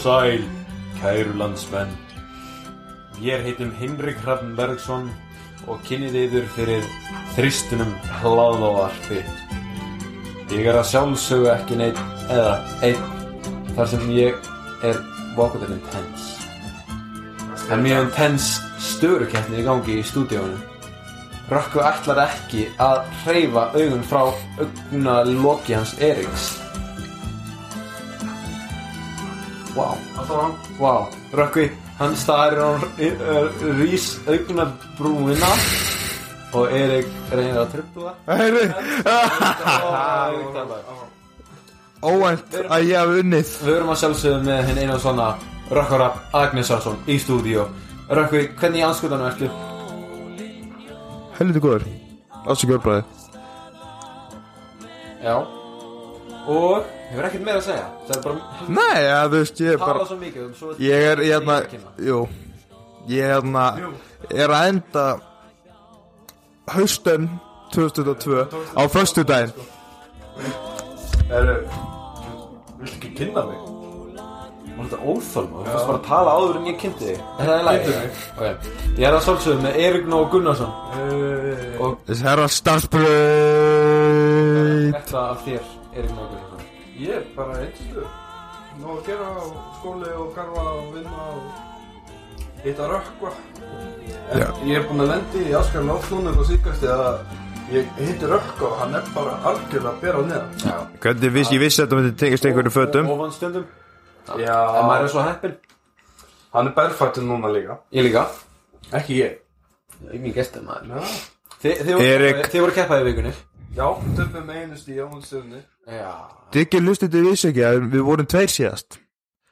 Sæl, kæru landsmenn. Ég heitum Hinrik Hrafn Bergson og kynnið yður fyrir þristunum hlaðavarpi. Ég er að sjálfsögu ekki neitt eða einn þar sem ég er vokaður intens. Það er mjög intens störukeppni í gangi í stúdíónu. Rökku ætlar ekki að hreyfa augun frá augna loki hans Eriks. Vá, Alltaf vá, Rökkvi, hann staðir á rís augnabrúina og Erik reynir að tröfla Heyri, það. óvænt að ég hef unnið Við verum að sjálfsögðu með hinn einu svona Rökkurab Agnesarsson í stúdíu Rökkvi, hvernig í anskutanum ertu? Helviti góður Ásakjör bræði Já Og hefur ekkert meira að segja Það er bara Nei, ja, þú veist, ég er tala bara svo mikið um svo Ég er, ég Ég er, er kynna. jú Ég er hérna Er að enda Haustum 2022 Á föstudaginn Eru, viltu ekki kynna mig? Var þetta óþólma? Þú fyrst bara að tala áður en ég kynnti þig Er lagi? Kynntu mig. Ok, ég er að sjálfsögðu með Erik Nó Gunnarsson Uh, Og Þessi herra starfsbröð þetta af þér, Erik Nó Gunnarsson ég er bara einslu. Ná að gera á skóli og garfa og vinna og hitta rökkva. En Já. ég er búinn að lendi í Askar Náttúnum og síkast að ég hitti rökkva og hann er bara algjörlega að bera á neðan. Já Hvernig viss, ég vissi að þetta myndi tengist einhverju fötum Ofan stundum Já, En maður er svo heppin hann er berfættur núna líka. Ég líka Ekki ég. Ég er mjög gestur maður Já. Þi, Þið voru- Erik. þið voru keppaði í vikunni Já, töfum með einu stíð á hún stjórni. Já. Diggi hlustið þið vissi ekki að við vorum tveir síðast.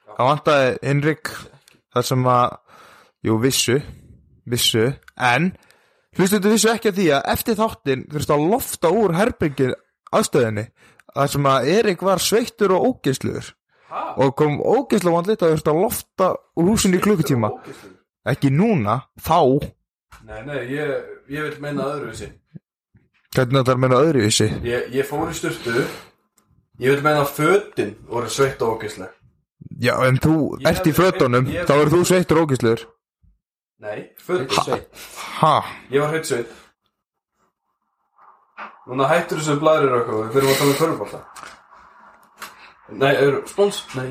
Það vantaði Henrik þar sem að Jú, vissu Vissu En hlustið þið vissu ekki að því að eftir þáttin þurfti að lofta úr herbyggin aðstöðinni þar sem að Erik var sveittur og ógeðsluður Hæ? og kom ógeðslu vandlit að þurfti að lofta úr húsinni í klukkutíma. ekki núna, þá. Nei, nei, ég, ég vil meina öðruvísi. Hvernig þetta er meina öðruvísi? Ég, ég fór í styrtu Ég vil meina að fötin voru sveitt og ógisleg Já, en þú Ég ert í hef- fötunum. ég þá er þú sveittur og ógeðsluður Nei, fötin Ekki sveit Ha? Ég var hreitt sveitt Núna hættur þessu blæðir okkur Við fyrir að tala um körfbólta Nei, eru, spons Nei.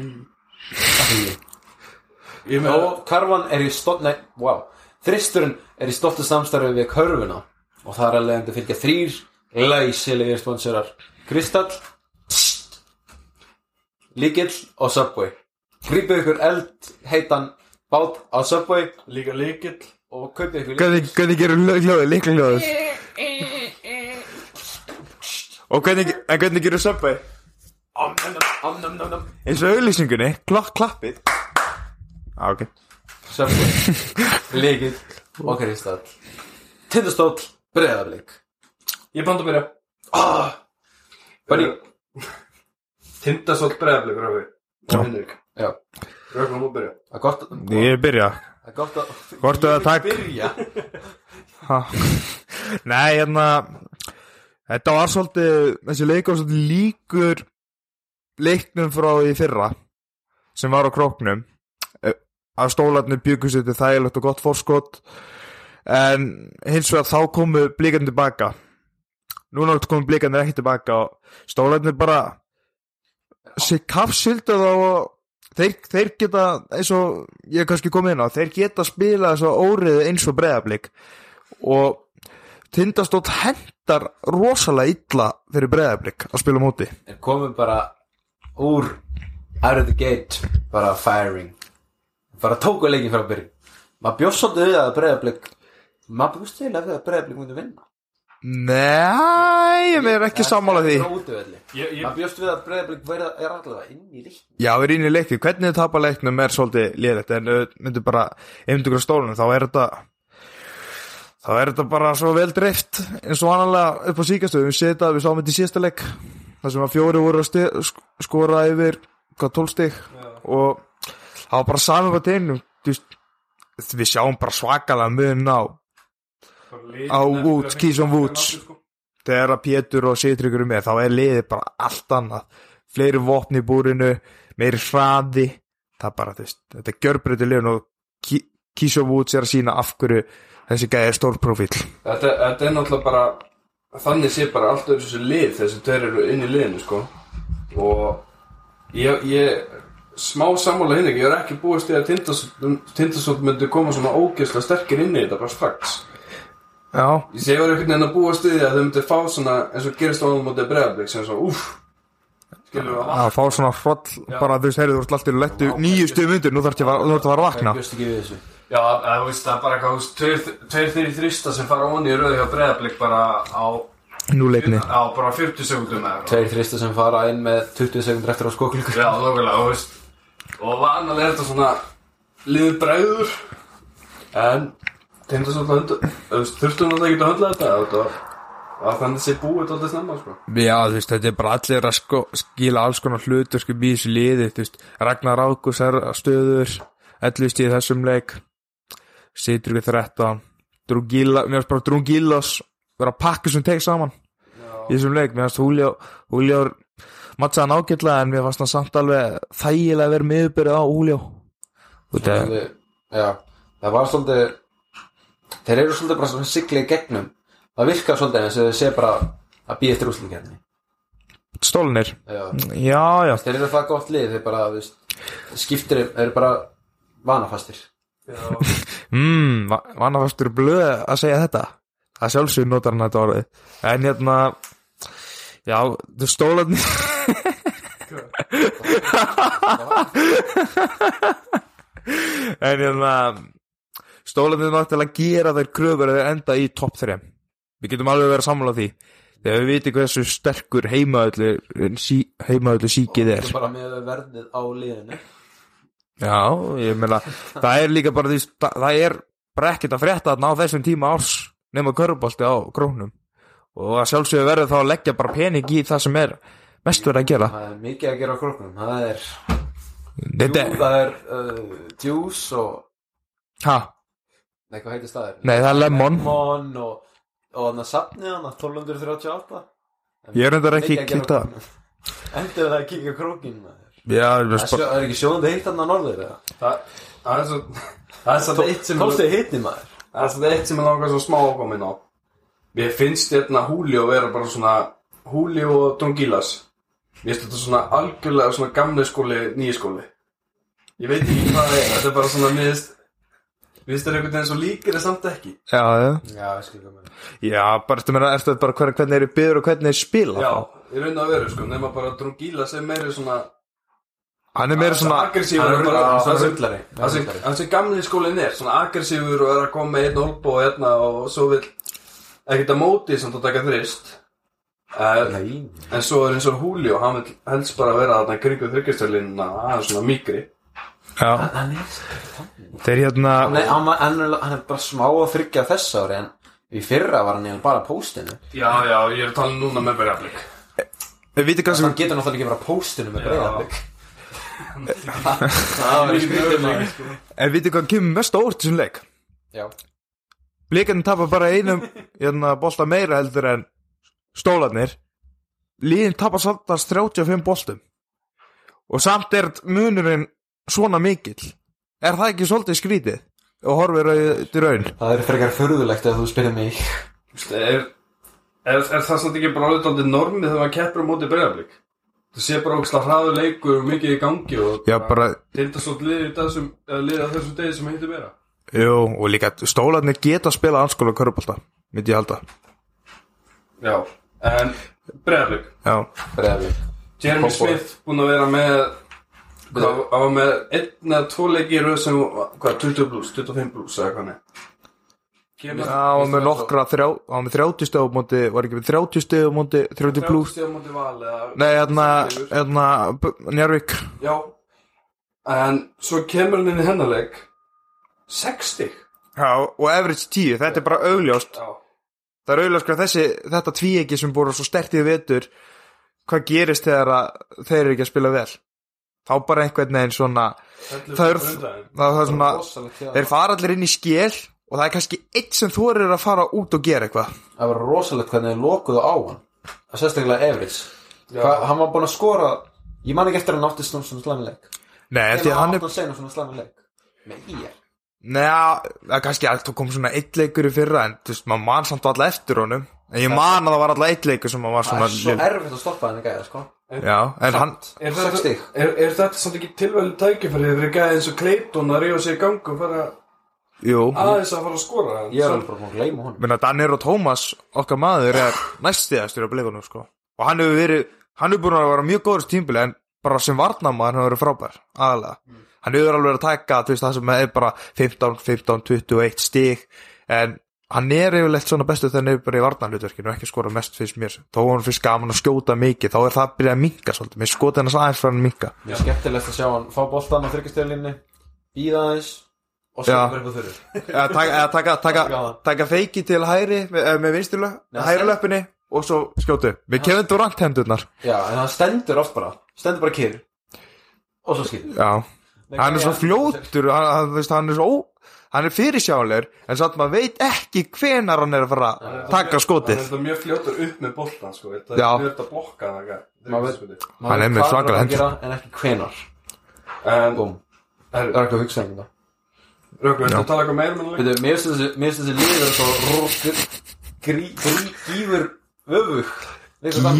Ég með Og karvan er í stolt Nei, wow Þristurinn er í stoltu samstarfi við körfuna Og það er alveg að fylgja þrýr Læsilegir sponsorar. Kristall Líkill og Subway. Grípið ykkur eld heitan bát á Subway. Líka líkill Og kaupið ykkur Hvernig, hvernig gerur hljóðið, líkla hljóðið Og hvernig, gerur Subway? Om, nom, nom, om, nom, nom, nom. eins og auðlýsingunni, klokk klappið. Ah, ok. Subway. Líkill og Kristall. Tindastóll Breiðarleik Ég band að byrja. Ah, Bunny. Tindasótt bregðarleikur á við Já. Já. Rögnum að byrja. Það er gott Ég er byrja. Það er gott að Hvort er það takk? Byrja. Ha. Nei, hérna Þetta var svolítið þessi leik var svolítið líkur leiknum frá því fyrra sem var á króknum Eh, að stólarnir byggur sér til þægilegt og gott fórskot en hins vegar þá komu blikarnir tilbaka núna komu blikarnir ekki tilbaka og stólarnir bara sér kapsildu þá og þeir, þeir geta eins og ég hef kannski komið inn á þeir geta spila þess að órið eins og breyðablík og tindastótt hendar rosalega illa fyrir breyðablík að spila móti. Er komið bara úr out of the gate bara firing. Bara tóku leikin frá byrjun. Maður svolítið við að breyðablík maður bjóst til að breyðablík myndi vinna. Nei, ég er ekki sammála því. maður bjóst við að breyðablík verða er allavega inn í lík Já, erum inn í leikið, hvernig þið tapa leiknum er svolítið liðrætt en ef myndu bara einhvern veginn stólunum þá er þetta þá er þetta bara svo vel dreift eins og annarlega upp á síkastöðu við setja, við sáum þetta í síðasta leik þar sem að fjóri voru að sti- sk- skora yfir hvað tólstig og það var bara saman på tegnum við sjáum bara svakalega mun á á Woods, Keyshawn Woods. þegar að Pétur og Sýtryggur er með þá er liðið bara allt annað. Fleiri vopni í búrinu meiri hraði. Það er bara, veist, þetta er gjörbreytið liðun og Kísó Woods er að sína af hverju þessi gæði er stór profíl Þetta, þetta er náttúrulega bara þannig sé bara allt öðru þessu lið þessi tveir eru inn í liðinu sko. Og ég, ég smá sammála hinn ekki, ég er ekki búist í að Tindastótt myndi koma svona ógeðslega sterkir inn í þetta bara strax ég var einhvern veginn að búast í því að þau myndi fá svona eins og gerist á hann mútið bregðarblik sem svona við að fá svona hroll bara þú veist, heyrðu, þú ert alltaf í lettu nýju stuðum undir, nú þarf þetta að fara að vakna. Já, það veist, það er bara eitthvað, tveir, þeirri þrista sem fara onni í rauði hjá bregðarblik bara á, Núleitni á bara 40 sekundum. Tveir þrista sem fara inn með 20 sekundur eftir á skokklíku Já, lókulega, þú veist. Og vanalega er þetta svona liður bregður. En Þurftum alltaf ekki að höndla þetta var þannig sé búið alltaf snemma sko. Já, þú veist, þetta er bara allir að sko, skila alls konar hlutur sko í þessu liði, veist, Ragnar Ákus er að stöður, ellust í þessum leik, við 13, Drungíla, mér finnst bara Drungílas vera að pakka sem teik saman í þessum leik, mér finnst Húljó mattsaðan ágætlega en mér fannst hann samt alveg þægilega að vera miðbyrð á Já, það var svolítið Þeir eru svolítið bara svona sigli í gegnum. Það virkar svolítið eins og þau sé bara að býja eftir úslingarni stólnir, Já. Já, já, Þeir eru það gott lið, þeir bara, þú veist Skiptir, eru bara vanafastir. Mm, vannafastur blöð að segja þetta. Að sjálfsögur notar hann þetta orðið. En hérna já, þú stólarnir en hérna stólarnir náttúrulega gera þær kröfur að þeir enda í topp 3 við getum alveg verið að sammála því. Þegar við vitum hversu sterkur heimaöllu sí, heimaöllu síkið er. Er bara með verðið á liðinu. Já, ég meina, það er líka bara því, það, er bara ekkert að frétta að ná þessum tíma árs nema körfubolti á krónum og að sjálfsögðu verður þá að leggja bara pening í það sem er mest verið að gera. Það er mikið að gera á króknum. Það er, jú, það er uh, juice og ha, Nei, hvað heitir staðir? Nei, það er Lemon. Lemon og, og þannig að safnið hann 1238 Ég er reyndar ekki Mikið að gera kíkt á á það. króknum. Endur það að kíkja á krókin maður. já, ég Það er er ekki sjóðandi heitt hann á norður eða? Það er svo Það er svo eitt sem Tólfti hitti maður Það er svona eitt sem er langar svo smá að koma inn á Mér finnst hérna Húli að vera bara svona Húli og Dongílas Mér finnst þetta svona algjörlega svona gamli skóli, nýji skóli Ég veit ekki hvað það er Þetta er bara svona, mér finnst Mér finnst þetta einhvern veginn svo líkir er samt ekki. Já, já, Já, ég skil hvað með já, bara eftir meina, eftir bara hver, hvernig eru byður og hvernig er spila Já, þá. ég raun að vera sko Nefna bara Dongílas er meiri svona Hann er meira svona, Aggressífur Hann er bara- það sem- rullari. Það sem- það sem gamli skólinn er Svona aggressífur og er að koma með einn olbo og hérna Og svo vil ekkert að móti samt að taka þrist. Nei. En svo er eins og Húli og hann vil helst bara vera þarna kringu þryggjastölinna aðeins svona mýkri. já, Hann er þeir hérna, hann, hann, er, hann er bara smá að þryggja þess ári En í fyrra var hann bara póstinu. Já, já, ég er að tala núna með sem, Hann getur náttúrulega ekki á póstinu með Já. breyðarbygg Það var skrítið maður en vitum hvað kemur mest á órt þessum leik? Já. Blikarnir tapar bara einum hérna, bolta meira heldur en stólarnir. Líðin tapar samtast 35 boltum. Og samt er munurinn svona mikill? Er það ekki svolítið skrítið? Og horfir til raun? Það er frekar förðulegt ef þú spyrir mig. Er, er, er það samt ekki bara alveg aldrei normið þegar maður keppur á móti berjaflik Það sé bara ógslag hraður leikur og mikið í gangi og Já, bara, Tindastótt liðið í þessum, degi sem heitir meira. Jú, og líka stólarnir geta að spila anskóla körubólta, myndi ég halda. Já, en Breyðarbygg Jeremy. Smith búinn að vera með hann var með einn eða tvo leiki í röð sem, hvað, 20 plus, 25 plus eða hvað Já, hann var með nokkra hann var með 30 stöð á móti, var ekki með 30 stöð á móti, 30 plus stíða móti val eða Nei, hérna, hérna, Njarvík Já, en svo kemur hann inn í hennarleik 60 Já, og average 10, þetta er bara augljóst. Já, Það er auðvitað sko þessi, þetta tvíegi sem búið svo sterkt í vetur hvað gerist þegar að þeir eru ekki að spila vel þá bara einhvern veginn svona það er, það, það er svona þeir fara allir inn í skél og það er kannski eitt sem þú eru að fara út og gera eitthvað. Það var rosalegt hvernig þið lokuðu á hann. Það sérstaklega Everits Hva, Hann var búinn að skora Ég man ekki eftir að hann átti sem slæmileg Nei, því að hann er að segja svona slæma leik. Með það er kannski að það kom svona eitt leikur í fyrra en þú veist, maður man samt alla eftir honum. En ég man að það var alla eitt leikur sem maður var Það svona er Já, en hann Er þetta, er, er þetta samt ekki tilvæli tækifæri? Fyrir gæði eins og Clayton að rífa sig í gang og fara Jú, aðeins að fara að skora. Ég er alveg bara búin að gleyma honum. Menna Danir og Tómas okkar maður er næstíðastur á blikunum sko. Og hann hefur verið, hann hefur búin að vera mjög góður tímbili en bara sem varnamaður hann hefur verið frábær aðalega, hann hefur alveg verið að taka þú veist það sem er bara 15, 15 21 stig en hann er yfirleitt svona bestu hann er bara í varnarhlutverkinu og ekki skora mest fyrst mér. Þó hann fyrst gaman að skjóta mikið þá er það að byrja að minka svolítið, mér skoti hann aðeins fyrir hann að minka Mér er skemmtilegt að sjá hann fá boltan á þryggjastöðlinni Býða aðeins Og svo verður þurru eða taka, eða taka, taka, Gaman. taka feiki til hæri með, eh, með vinstilu, hæri löppinni og svo skjótu, við kemum Durant hendurnar. Já, en hann stendur oft bara. Stendur bara kyrr. Og svo skýtur. Já, hann er svo fljótur hann, hann, hann er svo hann er fyrirsjálegur en satt maður veit ekki hvenar hann er að fara að taka Hann skotið. er þetta mjög fljótur upp með boltan sko. Já. er mjög að blokka hann veit- Hann er með svakalega hendur. En ekki hvenar er, Það er ekki að hugsa um þetta. Röggur, þetta tala eitthvað meira með hann Veitu, mér finnst þessi, liður svo grí, gífur öfug að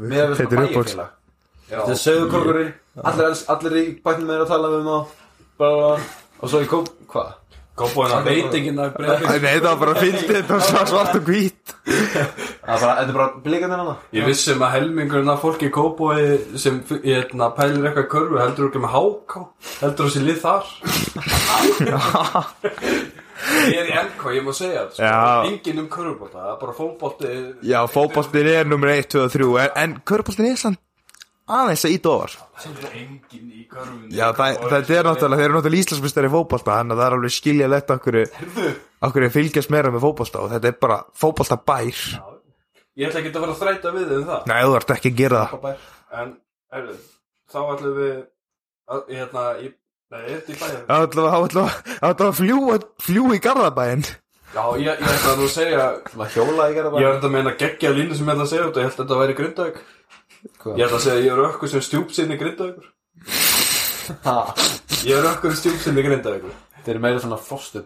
við Þetta er bæjarfélag. Þetta er sögurkorkurinn Allir, í bætnum með að tala um bara, Og svo í kóp, hvað? Góðbúin að veit ekki að breyða nei, það var bara að fyndi þetta svart og hvít. Það er bara, þetta er bara blikandir hana Ég vissum að helmingurinn af fólki í Kópói sem hérna, pælir eitthvað körfu heldur ekki með háká heldur þessi lið þar. Ég er í NK, ég má segja það sko. Já. Engin um körfubólta, það er bara fótbolti Já, fótboltin er nummer 1, 2 og 3 en, en körboltin er samt aðeins að ít ofar Engin í körfun Já, það, þetta er náttúrulega, þeir eru náttúrulega íslandsmyndstari í fótbolta þannig að það er alveg skiljalegt okkur okkur fylgjast meira með fótbolta og þetta er bara fótbolta bær Ég ætla ekki að vera að þræta við um það. Nei, þú ert ekki að gera það. En, erðu, þá ætlum við að, hérna, í, nei, þetta í bæðið Það ætla að, ætla að, ætla að fljúa, fljúa í Garðabæinn. Já, ég, ég ætla að nú segja hjóla í gerða Ég er þetta að meina geggja línu sem ég ætla að segja þetta Ég held að þetta væri grindaug Ég ætla að segja að ég er ökkur sem stjúpsinni grindaug bara Ég er ökkur stjúpsinni grindaug Þeir eru meira svona Fóstu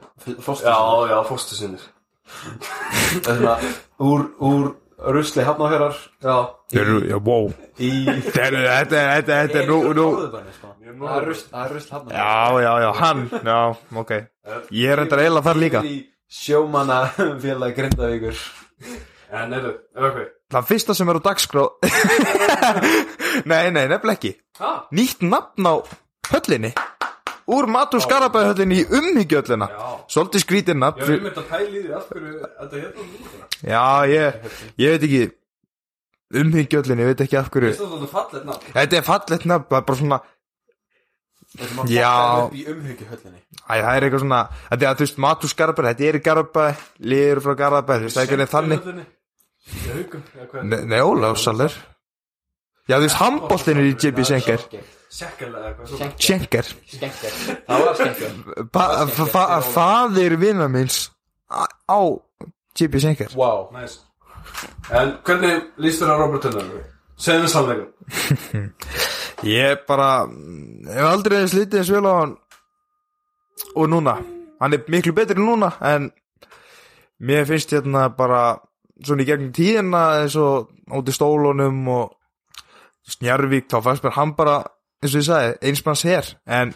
Já, já, fóstusinnir Það er svona úr, úr rusli hafnafjörðar Já. Þeir eru, já, wow. Í Þetta er, þetta er, þetta er, þetta er nú, nú. Sko. Það er rusl, það er rusl hafnafjörðar Já, já, já, hann, já, ok. Ég er enda eiginlega þar líka. Sjómanna félag Grindavíkur. En eru, ökkur Það fyrsta sem er á dagskrá Nei, nei, nefnilega ekki. Hæ? Nýtt nafn á höllinni. Úr Matur Skarabæði höllinni í umhyggjöllina. Já. Svolítið skrítið Ég nafn var um þetta pæli í því af hverju þetta hérna um líka Já, ég, ég veit ekki. Umhyggjöllin, ég veit ekki af hverju Þetta er þetta fallet nafn? Þetta er fallegt nafn, það er bara svona Já. Já það er eitthvað svona Þetta er að þú veist, Matur Skarabæði, þetta er Garabæði Liður frá Garabæði, það er ekki þannig Nei, nei Ólafsalir Já, þú veist, handbóltin er í JB Schenker. Schenker. Það var skenker Fa- fa- fa- Faðir vinna minns á- JB Schenker. Wow Næs En hvernig líst þér að Robert Tunnel? Segðu mér sannleikum Ég bara hef aldrei slítið eins vel á hann og núna. Hann er miklu betri núna en mér finnst hérna bara svona í gegnum tíðina eins og út í stólunum og Snjarvík, þá fannst mér hann bara eins og ég sagði, einsmanns her. En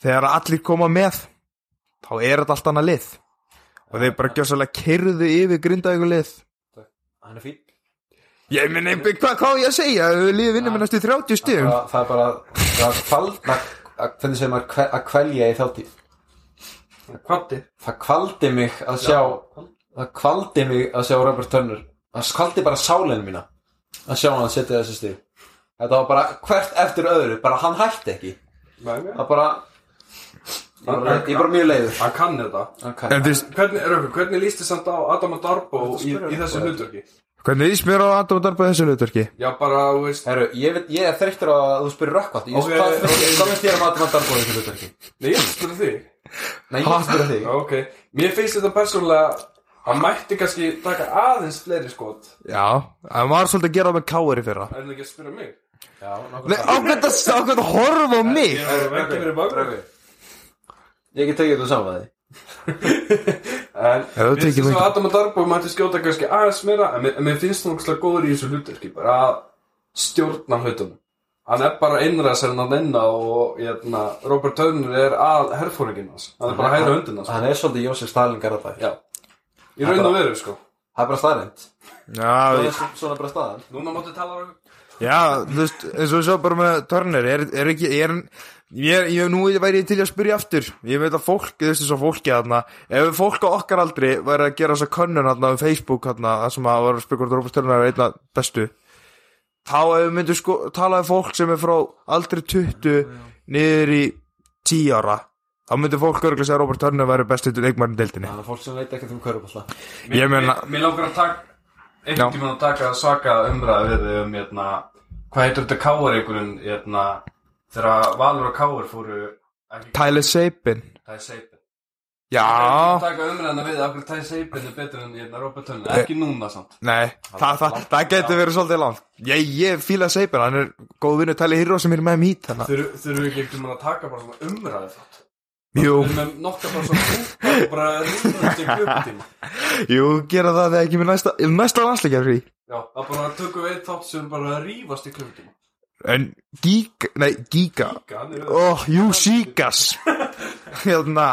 þegar allir koma með þá er þetta allt annað lið. Og þeir bara gjössalega kyrðu yfir grindaðið lið Hann er fín Ég minn, hvað hvað á ég að segja? Liðið vinnum með næstu 30 stigum. Það er bara Það kvald Hvernig segir maður kve- að kvelja í þáttíð Það kvaldi mig að sjá Það kvaldi mig að sjá Robert Turner. Það kvaldi bara sálinu mína Að sjá hann setja þessi stig. Þetta var bara hvert eftir öðru. Bara hann hætti ekki. Það bara Ég er bara- ég er bara mjög leiður. Hann kann þetta. Kann- Hvernig, Rökkur, hvernig líst þið samt á Adam og Darbo í, í þessu hlutverki? hvernig ég spyr á Adam og Darba þessu hlutverki? Já, bara, þú veist Herru, ég, veit, ég er þreyttur að þú spyrir rökkvátt Ok, Hvað finnst þér um að maður darbo þessu hlutverki? Nei, ég spyrir þig. Nei, ég spyrir þig. Já, ok. Mér finnst þetta persónulega Hann mætti kannski taka aðeins fleiri skot. Já, hann var svolítið að gera það með káir í fyrra. Er það ekki að spyrja mig? Já, nokkuð Nei, ákveð að, ákveð að horfa á mig. Ég var ekki verið bakgrunn Ég get tekið þetta saman að því. En þú mér finnst mikið. svo Adam og Darbo mætti skjóta kannski aðeins meira en mér, finnst hann okkur góður í þessu hlutverki bara að stjórna hlutunum. Hann er bara innræðsar en hann enna og jæna, Robert Turner er að herfóringin hans, hann er bara að hæra höndin hans. Hann er svolítið Jósef Stalin Garðabæk Já, í raun og veru sko. Það er bara staðrind Já, Það er svona bara staðan. Núna máttu tala um Já, þú veist, eins og svo bara með Turner, er, er ekki, er hann, ég, ég, nú væri ég til í að spyrja aftur, ég veit að fólk, þú veist, svo fólki þarna, ef fólk á okkar aldri væri að gera þessa könnun þarna um Facebook þarna, það sem að var að spyrja hvort Róbert Turner er einna bestu, þá ef við myndum sko, tala um fólk sem er frá aldri 20 niður í 10 ára, þá myndum fólk örgulega segja að Róbert Turner væri bestu leikmarinn deildinni. Það er fólk sem veit ekkert um köruballa Ég meina- Mér langar að taka Já. einhvern tímann að taka svaka umræði við þig um hérna, hvað heitur þetta káar einhverjum hérna, þegar Valur og Káar fóru ekki Tyler Sabin. Er Seipin Já, Taka umræðina við af hverju Ty Seipin er betur en hérna, Robert Turner. Ekki núna samt. Nei, það, það, það getur verið svolítið langt. Ég, ég fíla Seipin, hann er góð vinnu Tali Híró sem er með mít þannig að- Þurfum við ekki einhvern tímann að taka bara svona umræði þátt Jú, með nokkar bara svona kúka og bara ríðast í klukkutíma jú, gera það þegar ekki með næsta, næsta landsleikjar frí Já, það bara tökum við eitt þátt sem bara rífast í klukkutíma En Giga, nei, hann er Ó, jú, Síkas Hérna,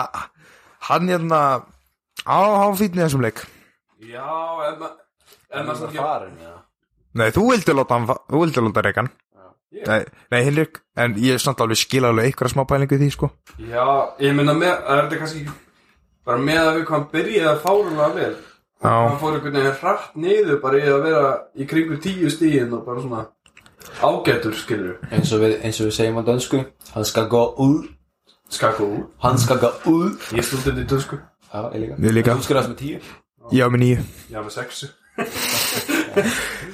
hann hérna Á, hann fýtni þessum leik. Já, en maður En maður farin, já. Nei, þú vildi láta hann, þú vildi láta reykan Ég? Nei, nei, Hinrik, en ég er samt alveg skil alveg einhverja smá pælingu í því, sko. Já, ég meina með, er þetta kannski bara með að við hann byrjaði að fárulega vel? Já. hann fór einhvern veginn hratt niður bara í að vera í kringu tíu stíðin og bara svona ágætur skilur eins og við, eins og við segjum á dönsku Hann skal gå út skakku út, Hann skal gå út ég stúdið í dönsku. Já, ég líka. Ég líka. Þú skrifast með tíu. Já, með nýju já með sexu.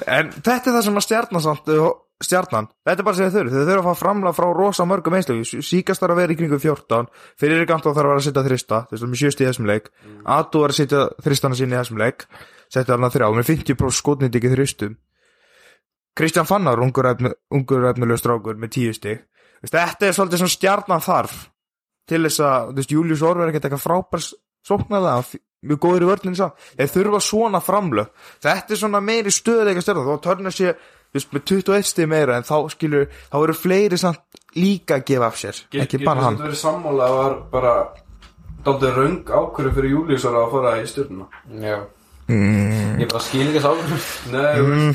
En þetta er það sem að stjarnan samt uh, Stjarnan, þetta er bara sem þau þurfi Þau þurfa að fá framlega frá rosa mörgum einstöku Síkast þarf að vera í kringum 14 Fyrir Gantó þarf að vera að setja þrista Þess að með sjöst í þessum leik. Atu er að setja þristana sinni í þessum leik Setja hann að þrjá Með 50% skotnýtt ekki þristum. Kristján Fannar, ungur, efnilegur strákur Með 10 stig. Þetta er svolítið sem stjarnan þarf Til þess að, þú Július Orver er ekkert eitthvað frábærs sóknarlega mjög góður í þeir þurfa svona framlög. Þetta er svona meiri stöðleika að veist, með 21 stig meira en þá skilur þá eru fleiri samt líka að gefa af sér ekki bara hann. Getur verið sammála að var bara daldið röng ákvörðu fyrir Júliusar að fara í stjórnuna Já. Ég bara skil ekki sá Nei,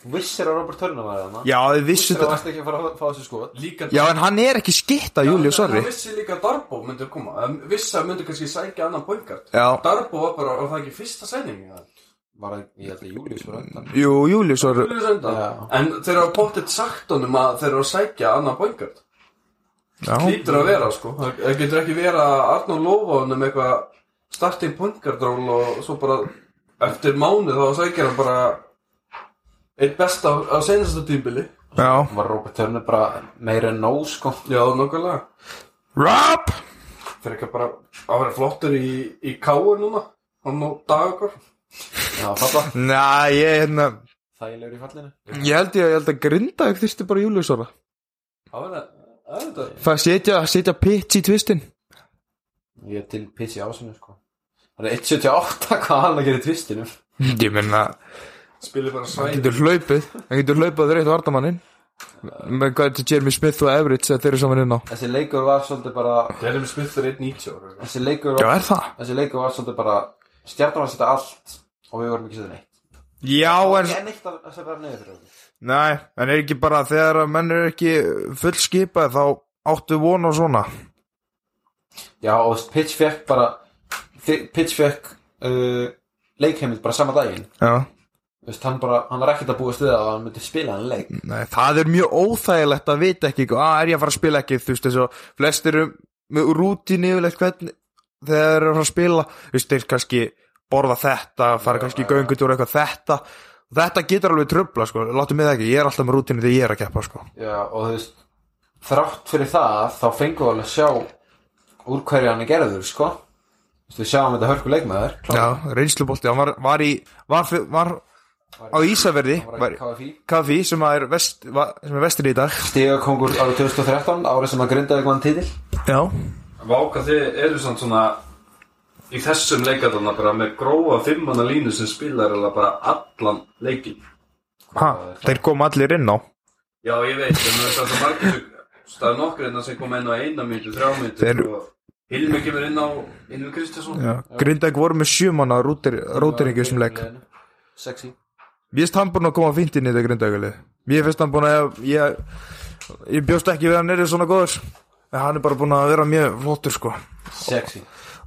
Þú vissir að Robert Turner var þarna. Já þið vissu Vissir að þetta. varst ekki að fara að fá þessu skot. Líka já en hann er ekki skitta Július Já, sorry Hann vissi líka að Darbo myndi koma. Hann Vissi að myndi kannski sækja annan pointgard Já. Darbo var bara, var það ekki fyrsta sæningi það? Var það, ég held að Július var undan. Jú Július sorry Július undan. Já. En þeir hafa pottet sagt honum að þeir eru að sækja annan pointgard já. Lítur að vera sko. Það getur ekki vera að Arnór lofa honum eitthvað starting pointgard ról og svo bara eftir mánuð þá sækir hann bara eitt besta á, á senasta tímbili. Já. Var Robert Turner bara meira en nóg sko? Já, nokkulega Rob Fyrir ekki bara að vera flottur í, í káu núna Hann og dagur Já, falla. Næ, ég, hérna, Þægilegur í fallinu. ég held ég, ég held að grinda ekki þyrsti bara Július sorry Það var það Það þetta það setja, setja pitch í tvistin Ég er til pitch í ásinu sko. Það er 1.78 hvað hann að gera í tvistinu ég menna Spilir bara hann svæði getur hlaupið hann getur hlaupið að þreytt vartamannin með hvað þetta Jeremy Smith og Everett þeir eru saman inn á? Þessi leikur var svolítið bara Jeremy Smith er 1.90 ára Þessi leikur já var, er það? þessi leikur var svolítið bara Stjartan var að setja allt Og við vorum ekki setja neitt. Já en Ekki neitt að setja fyrir okkur Nei, en er ekki bara þegar að menn er ekki full skipað þá áttu von á svona? Já, og Pitch fekk bara Pitch fekk uh, leikheimild bara sama daginn. Já. Veist, hann, bara, hann var ekkert að búa stuða að hann myndi spila hann leik. Nei, það er mjög óþægilegt að vita ekki að er ég að fara að spila ekki, þú veist þess að flestir eru með rútín yfirlegt hvernig þegar þeir eru að spila þú veist, þeir kannski borða þetta fara kannski í göngutúr eitthvað þetta. Þetta getur alveg tröfla, sko, láttu mig það ekki. Ég er alltaf með rútínu þegar ég er að keppa, sko. Já, og þú veist Þrátt fyrir það, þá fengum við alveg að sjá Úr hverju hann er gerður, sko. Við sjáum þetta hörku leikmaður. Já, reynslubolti, hann var, var í var, var á Hann var var í KFI sem er, vest, va- sem er vestur í dag. Stigakongur árið 2013 árið sem að grindaði eitthvað titil. Já Váka þið eru samt svona í þessum leikaðana bara með grófa fimmana línu sem spilar eða bara allan leikin ha, Þeir kom allir inn á? Já, ég veit, en það er margir það er nokkur innan sem kom inn á eina mínútu, þrjá mínútu Þeir- og Hilmi kemur inn á Hilmi Kristjánsson. Já. Grindag voru með sjumanna rótiringi sem leik. Sexy Mér finnst hann búin að koma fínt inn í þetta grindaugalið Mér finnst hann búin að ég, ég bjóst ekki við að hann er svona góður en hann er bara búin að vera mjög flottur sko. Sexy.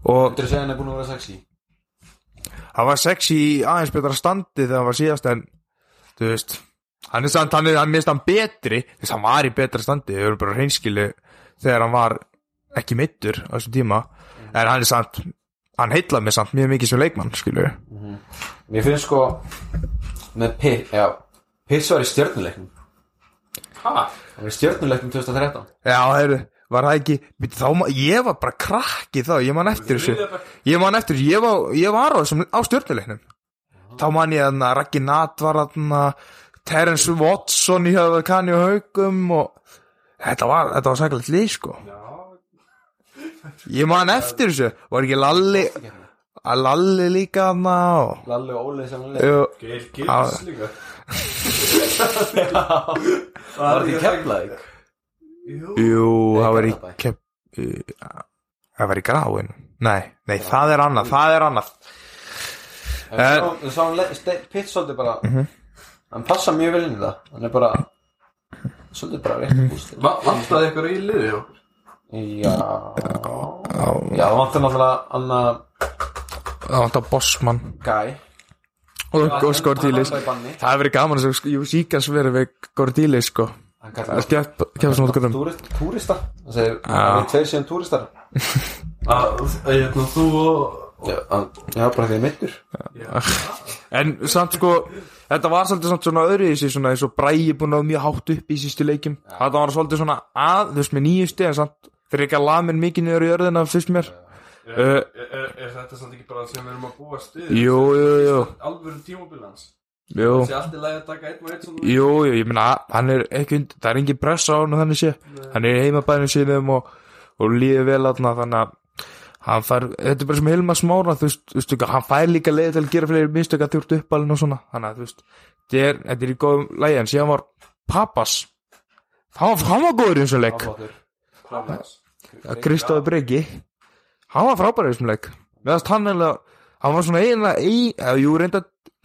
Og Þú segja hann er búin að vera sexy? Hann var sexy í aðeins betra standi þegar hann var síðast en þú veist hann er samt, hann er, hann minnst hann betri þess að hann var í betra standi, þau eru bara hreinskilu þegar hann var ekki mittur á þessum tíma, en hann er samt hann heitlaði mig samt mjög mikið sem leikmann skilur Mér finnst sko með Pitt, já Pitt var í stjörnuleiknum. Hæ? Hann var í stjörnuleiknum 2013 Já, heyrðu, var það ekki þá, ég var bara krakki þá, ég man eftir þessu. Ég man eftir þessu, ég var, ég var á þessum á stjórnuleiknum þá man ég að Raggi Nat var að Terence Watson í höfðu kanni og haugum og þetta var, þetta var sækilegt lið sko. Ég man eftir þessu. Var ekki Lalli að Lalli líka hana og Lalli og Óli sem Geir Gils líka. Var þetta í Keflavík? jú, það var í kepp uh, það var í gráin. Nei, nei, það er annað, það er annað. Ste- Pitt svolítið bara Hann passa mjög vel inn í það. Hann er bara Svolítið bara rétt búst Vantaði ykkur í liði hjá Já. Já, það vantar náttúrulega Anna það þetta Bossmann. Guy. Og, banni. það hefur verið gaman að sjá, ég síkast verið við Skortílis sko Það er túrista Það segir Já. Við tveir síðan túristar. Hérna þú og Já, bara því að mittur En samt sko Þetta var svolítið samt svona öðru í sig svona eins og Bræi búin að mjög hátt upp í sístu leikjum. Þetta var svolítið svona að Þú veist með nýju samt Fyrir ekki að lamin mikið niður í jörðina fyrst mér. Er, er, er, er þetta samt ekki bara sem við erum að búa stuð? Jú, jú, jú. Alvöru tímabilans Jú, jú, jú, ég meina hann er ekki Það er engin pressa á hann þannig sé. Hann er í heimabænum sínum og, og líður vel aðna þannig að hann fær, þetta er bara sem Hilma Smára þú veist, þú veist, hann fær líka leið til að gera fleiri mistök að þjórtu uppalinn og svona. Þannig að þú veist, er, þetta er í góðum lægi en síðan var Pappas. Hann var, hann var góður í þessum leik. Kristóði Breki. Hann var frábæri í þessum leik. Meðast hann eiginlega, hann var svona eiginlega ein, eða, jú, reynda,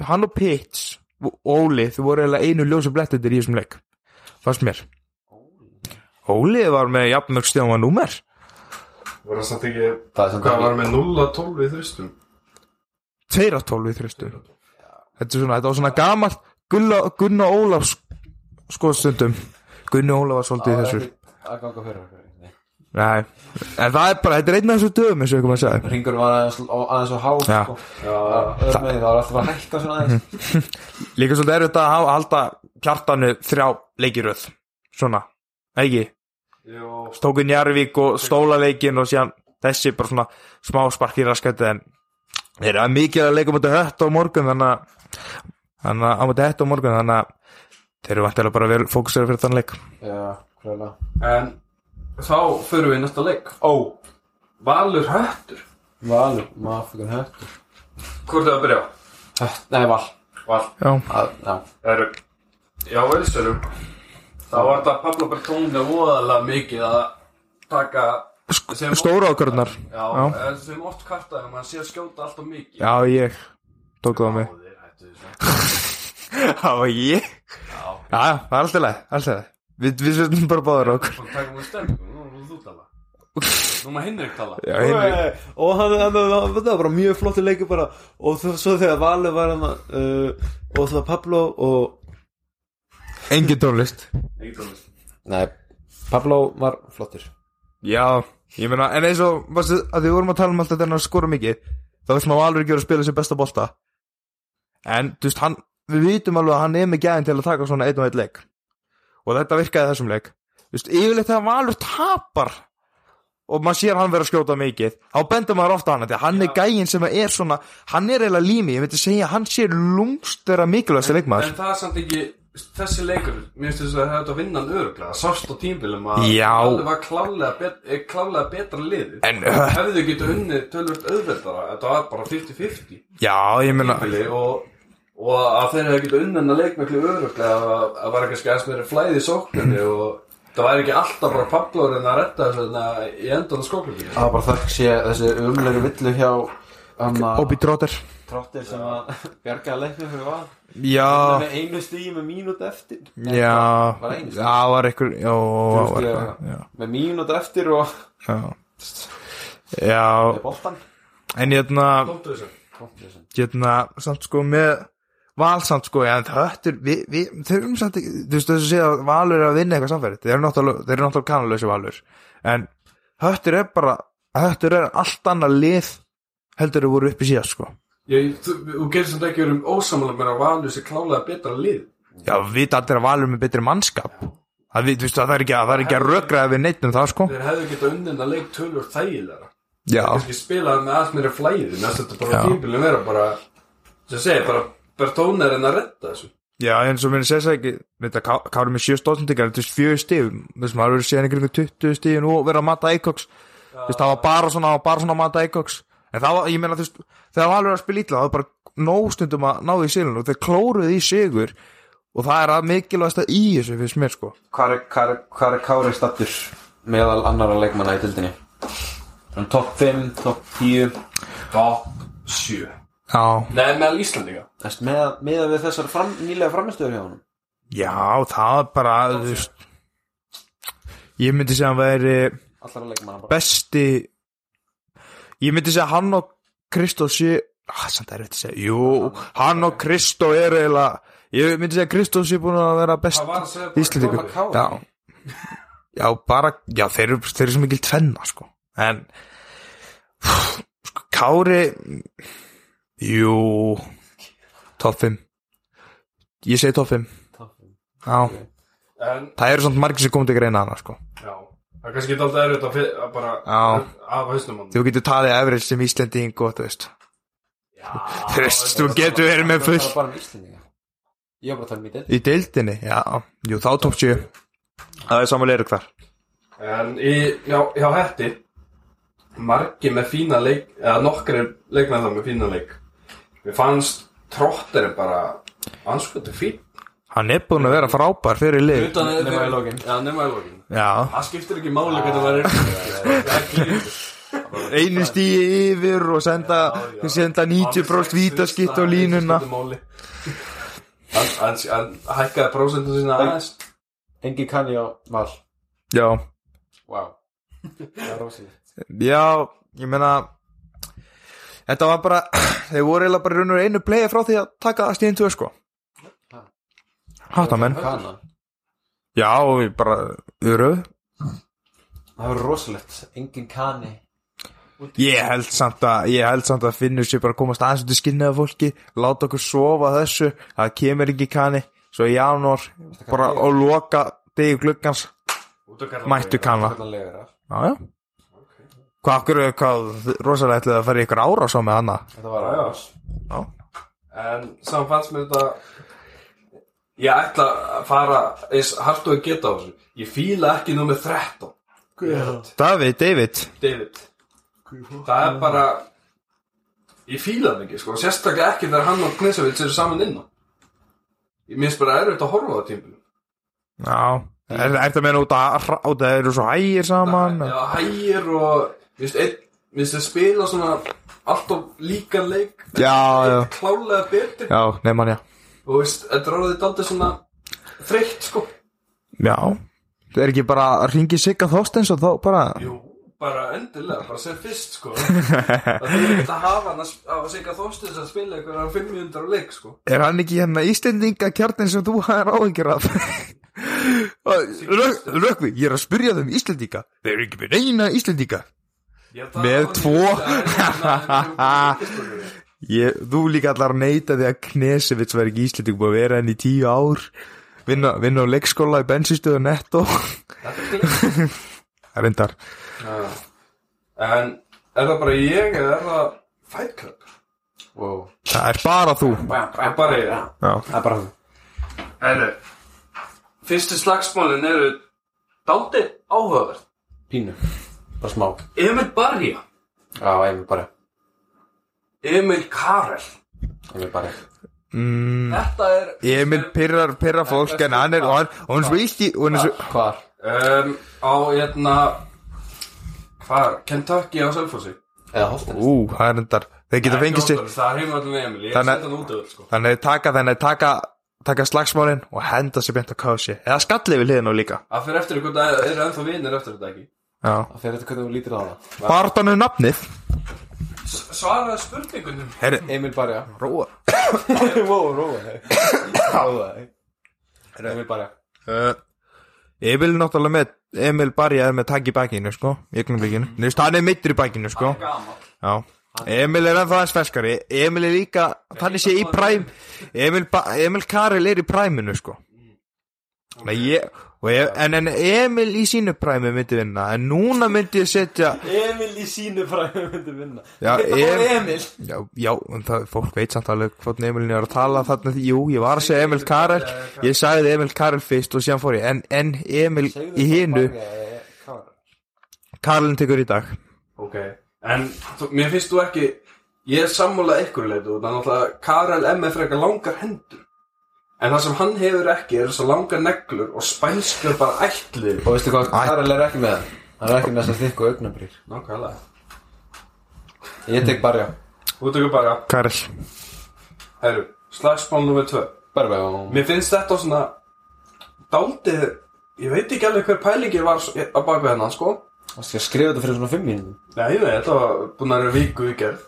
hann og Pitts og Óli, þau voru eiginlega einu ljósu blettindir í þessum leik fannst mér. Óli var með jafnmörg var númer. Var það samt ekki Það var með 0 að 12 í af tólf í þrjustu þetta, er svona, þetta var svona gamalt Gunna, Gunna Ólafs sko stundum Gunni Ólaf var svolítið í þessu. Að ganga fyrir okkur nei. En það er bara, þetta er einn af þessu dögum eins og ykkur maður sagði. Ringur var aðeins, aðeins og há Já. sko. Öðrum megin, Það var alltaf að hækka svona aðeins. Líka svolítið er þetta að halda kjartanu þrjá leikiröð Svona, ekki? Jó Stóku Njarvík og stólaleikin og síðan þessi bara svona smá sparki raskætti en þeir eru að mikið að leika mútið hött á morgun þannig að að á mútið hött á morgun þannig að þeir eru vantilega bara vel fókusera fyrir þann leik. Já, hlæðilega En þá förum við í næsta leik. Ó, Valur Höttur. Valur, maður fyrir höttur. Hvort er að byrja? Hött, nei, val. Val. Já, að, Já, Eru Já, velsturum Þá var þetta Pablo Bertóni voðalega mikið að taka sem- stóra ákvörðnar Já, Já. en sem oft kartaði að maður sé að skjóta alltaf mikið. Já, ég. Tók það á mig. Báðir hættu þessu. Já, ég? Já, já, það er alltaf leið, alltaf leið Við, við setjum bara báður okkur. Svo takum við stemmingu, nú erum þú tala. Nú má Hinrik tala. Já, Henrik og hann, hann, hann, það var bara mjög flottu leikur bara. Og þú, svo þegar Valur var hann uh, og það var Pablo og Engin tónlist. Ekki tónlist. Nei, Pablo var flottur. Já, ég meina, en eins og varstu, að því við vorum að tala um alltaf þennan að skora mikið þá veist maður alveg verið að spila sér besta bolta. En, þú veist, hann við vitum alveg að hann er með gæðin til að taka svona einn og einn leik og þetta virkaði þessum leik. Þú veist, yfirleitt þegar Valur tapar og maður sér hann vera að skjóta mikið þá bendur maður ofta hann að hann er gægin sem er svona hann er eiginlega lími, ég segja að hann sé lúmst vera mikilvægast leikmaður. En það er samt ekki þessi leikur, mér finnst þess að það hefði að vinna hann öruglega, sást á tímbilum að Já. það var klálega, bet, eh, klálega betra liði En, uh, hefðu getið unnið tölvöld auðveldara þetta var bara 50-50 já, ég meina tímbili og, og að þeir hefðu getið unnið hann að leikmækli öruglega að, að var ekki skæðast meiri flæði í sókninni og það væri ekki alltaf bara papplórin að retta þessu þarna í endan skóklinni Það var bara þökk sé þessi umlegu villu hjá að Obi Trotter. Trottir sem að bjargaði leiknum fyrir val. Já, með einu stíði með mínút eftir. Nei, já. var einu já, var eitthvað já, var eitthvað já, með mínút eftir og já. Já, með boltan en hérna Tóttu þessu. Trottir sem hérna, samt sko með valsamt sko, en þetta er við, við, þeir eru samt ekki, þú veist þess að segja að valur er að vinna eitthvað samfærið, þeir eru náttúrulega þeir kannalösi valur, en höttur er bara, höttur er allt annað lið heldur þeir voru upp í síðast sko. Ég, þú, gerir samt ekki verið ósamála með að valur sér klálega betra lið. Já, við allir að valur með betri mannskap. Það, við, það er ekki að, er ekki að rökraða við neitt um það sko. þeir hefðu getið unnið að leik tölvöld þægilega. Kannski spilaði með allt meira flæði mér Bertone er en að redda þessu. Já, eins og minni segja ekki þetta Ká- Kári með sjö stóðsendingar, þetta er fjögur stíf þessum maður verið síðan ykkur 20 stíf og verið að mata Eikoks það var bara svona, það var bara svona að mata Eikoks en það var, ég meina, þú veist, þegar Valur er að spila ítla, það var bara nóstundum að ná í sigurinn og þeir klóruðu í sigur og það er að mikilvægast að í þessu finnst mér sko. Hvað er, er, er Kári stattur meðal annara leikmanna í tildinni? Top 5, top 10 top 7 já, Nei, meðal Íslandinga Þess, með, með við þessar fram, nýlega framistöður hjá honum? Já, það er bara þú veist ég myndi segja að hann væri besti ég myndi segja að hann og Kristó sé ah, samt er þetta að segja, jú hann og Kristó eru eiginlega ég myndi segja að Kristó sé búin að vera best Kári? já, já, bara, já, þeir eru, þeir eru svo mikil tvenna, sko. En sko, Kári jú top 5 ég segi top 5 Top fimm. já, En, það eru svona margir sem komið til greina hana, sko. Já. Það er kannski ekki alltaf erfitt að, að bara Já. af hausnum hann þú getur talið efrið sem Íslending og þú veist. Þú veist, þú getur verið með Það full var bara um Íslendinga. Ég var bara að tala um í dild í deildinni, já, jú, þá top 7 það er samanlega þar. En í, já, já, hætti Margi með fína leik Eða nokkri leikmenn það með fína leik Mér fannst trotterinn bara Anskotu fín hann er búin að vera frábær fyrir lið. Nema í lokin. Já, nema í lokin. Já, Það skiptir ekki máli hvernig það er Það er klíður einu stíi yfir og senda, senda 90% vítaskitt á línuna. Hann hækkaði prósentu sína aðeins. Engi kann ég á val. Já, rosalegt. Já, ég meina þetta var bara þeir voru eiginlega bara raun og einu playa frá því að taka stíðin 2 sko. Hátta menn já, og við bara öruð Það var rosalegt Engin kani. Ég held samt að, ég held samt að finnur sér bara að komast aðeins út í skinnið af fólki, láta okkur sofa þessu, það kemur ekki kanni, svo í janúar, bara að loka degi gluggans, mættu kanna. Já, já. Hvað, okkur, hvað, rosalega ætlaði að fara í ykkur ára svo með hana? Þetta var Já, já. En saman fannst mér þetta Ég ætla að fara eins hart og ég geta á þessu. Ég fíla ekki nummer 13 David, David, David. Það er bara Ég fíla það ekki sko. Sérstaklega ekki þegar hann og Knesevits eru saman inn á Ég minnst bara erfitt að horfa á tímpinu já, er, er það meina út að, að þeir eru svo hægir saman? Já, hægir og Einn Minnst þeir spila svona Alltaf líka leik. Já, já. Klálega betur. Já, nefnum já. Og veist, þetta er orðið daldið svona Þreytt sko. Já, það er ekki bara að ringi Sigga Þorsteins og þá bara, Jú, bara endilega, bara sem fyrst sko. Það er ekki að hafa hann að, sp- að segja þóstins að spila einhverja fimm mínútur á leik sko. Er hann ekki hérna Íslendinga kjarnin sem þú hafðir áhengir af? Rök- Rökkvi, ég er að spyrja þeim Íslendinga. Þeir eru ekki með eina Íslendinga. Ég það Með tvo. ég, Þú líka allar að neita því að Knesevits var ekki Íslendinga búið að vera henni í tíu ár Vinna, vinna á leikskóla í bensinstöðu netto. Þetta er Það reyndar. En er það bara ég eða er það Fight Club? Wow Það er bara þú. Það er bara ég Það er bara þú. Herru, fyrstu slagsmálin eru dálítið áhugaverð. Pínu Bara smá Emil Barja, Já, Emil bara Emil Karel. Emil bara mm, Þetta er... Emil pyrrar, pyrrar fólk en hann er, og hann, er svo illt í Hvar? Um, á, hérna... Hvar? Kentucky á Selfossi. Eða Holtens ú, það er endar þeir geta fengið sér, Það er heimallin við Emil, ég er hann út af sko. þannig að taka þannig að taka, taka slagsmálin og henda sér beint á kási eða skallið við hliðin og líka Það fyrir eftir hvort það eru ennþá vinir eftir þetta ekki. Já, Það fer þetta hvernig þú lítir á það. Barðan er nafnið? Svaraði spurningunum. Herri, Emil bara róa. Wow, róa þig. Róa þig. Emil bara uh, Emil er náttúrulega með Emil Barja er með takk í bakinu sko í augnablikinu, Þú veist, hann er mittur í bakinu sko. Gaman. Já. Emil er ennþá aðeins ferskari. Emil er líka, þannig sé í præm Emil, Ba- Emil Karel er í præminu sko. Nei, ég, og ég, en, en Emil í sínu præmi myndi vinna En núna myndi ég setja Emil í sínu fræði myndi vinna. Já, bara Em- Emil. Já, já, það, fólk veit samt alveg hvort Emilin er að tala þarna því, jú, ég var að segja Emil Karel. Ég sagði Emil Karel fyrst og síðan fór ég. En, en Emil í hinu Karelin tekur í dag. Ok, en þú, mér finnst þú ekki Ég er sammálað ykkur leitu Þannig að Karel M. er frekar langar hendur En það sem hann hefur ekki er þessar langar neglur og spænskur bara ætlið Og veistu hvað, Karel er ekki með það Hann er ekki með þessar þykku augnabrýr Nákvæmlega. Ég tek bara já Þú tekur bara, Karel. Herru, slagsmál tvö. Bara já. Mér finnst þetta svona Daldið, ég veit ekki alveg hver pælingi var s- á bakveg hennan sko. Það skal skrifa þetta fyrir svona fimm mínútum? Nei, nei, þetta var búin að vera viku í gerð.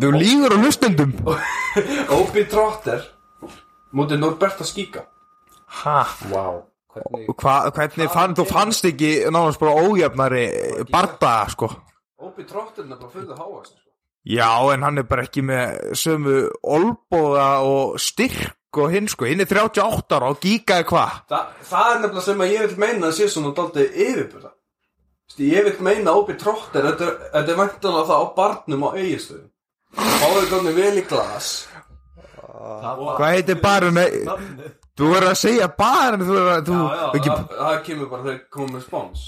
Þú lígur á hlustendum. Obi Trotter Mútið Norberta Skíka. Ha? Wow Hvernig Hva, hvernig fann, þú fannst ekki nánast bara ójöfnari barda, sko? Obi Trotter er bara fullið háast sko. Já, en hann er bara ekki með sömu olbóða og styrk og hinn, sko. Hinn er 38 ára og gíkaði hvað? Þa, Það er nefnilega sem að ég vil meina að sé svona daldið yfirbúða Ég vil meina að Obi Trotter Þetta er, þetta er væntanlega það á barnum á eigistöðum Fáðu komni vel í glas Hvað heitir bara, nei Þú verður að segja að, þú, Já, já, ekki, það, það kemur bara þegar komum með spáns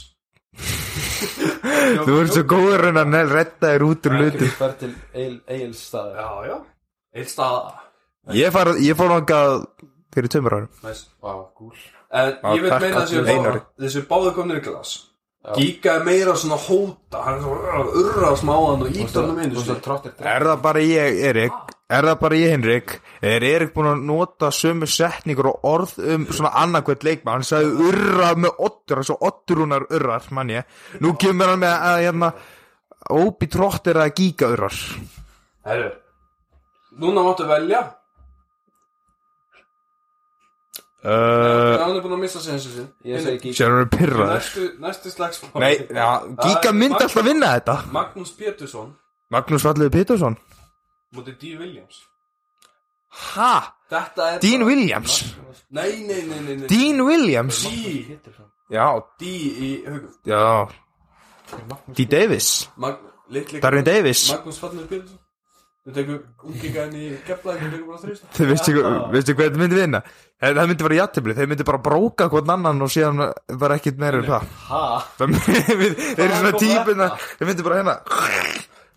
þú verður svo góður en að neil redda þér út úr hluti Fer til Egil's staði Já, já. Eitt staða Ég, ég fór langað fyrir En Já, ég takk, meina einari. Þessi báðu komnir í glas. Gíka er meira svona hóta. Hann er svona urra smáðan og íta hann um einu Er það bara ég, Erik? Er það bara ég, Henrik? Er Erik búin að nota sömu setningur og orð um svona annarkvæmt leikmann? Hann sagði urra með oddur, þessu oddurúnar urrar, mann ég. Nú kemur hann með að, hérna, óbi tróttir að gíka urrar. Herru Núna máttu velja Uh, Hann er búin að missa sig þessu sinn Ég segi ekki Sér hann er pyrraður. Næstu, næstu slagsmál Nei, já, gíka myndi alltaf vinna þetta. Magnús Pétursson Magnús Valliði Pétursson. Mútið D. Williams Ha? Þetta er Dean Williams? Nei, nei, nei, nei, nei. Dean Williams? D. Já, D í hugum já. D. Davis. Darren Davis. Magnús Fallur Pétursson Þú tekur ungingan í keflaði Þú tekur bara þrýsta Þið veistu, hvað þetta myndi vinna? Það myndi vera jættibli, þeir myndi bara bróka hvern annan og síðan bara ekkert meira um það. Ha? Það myndi, svona típuna, þeir myndi bara hérna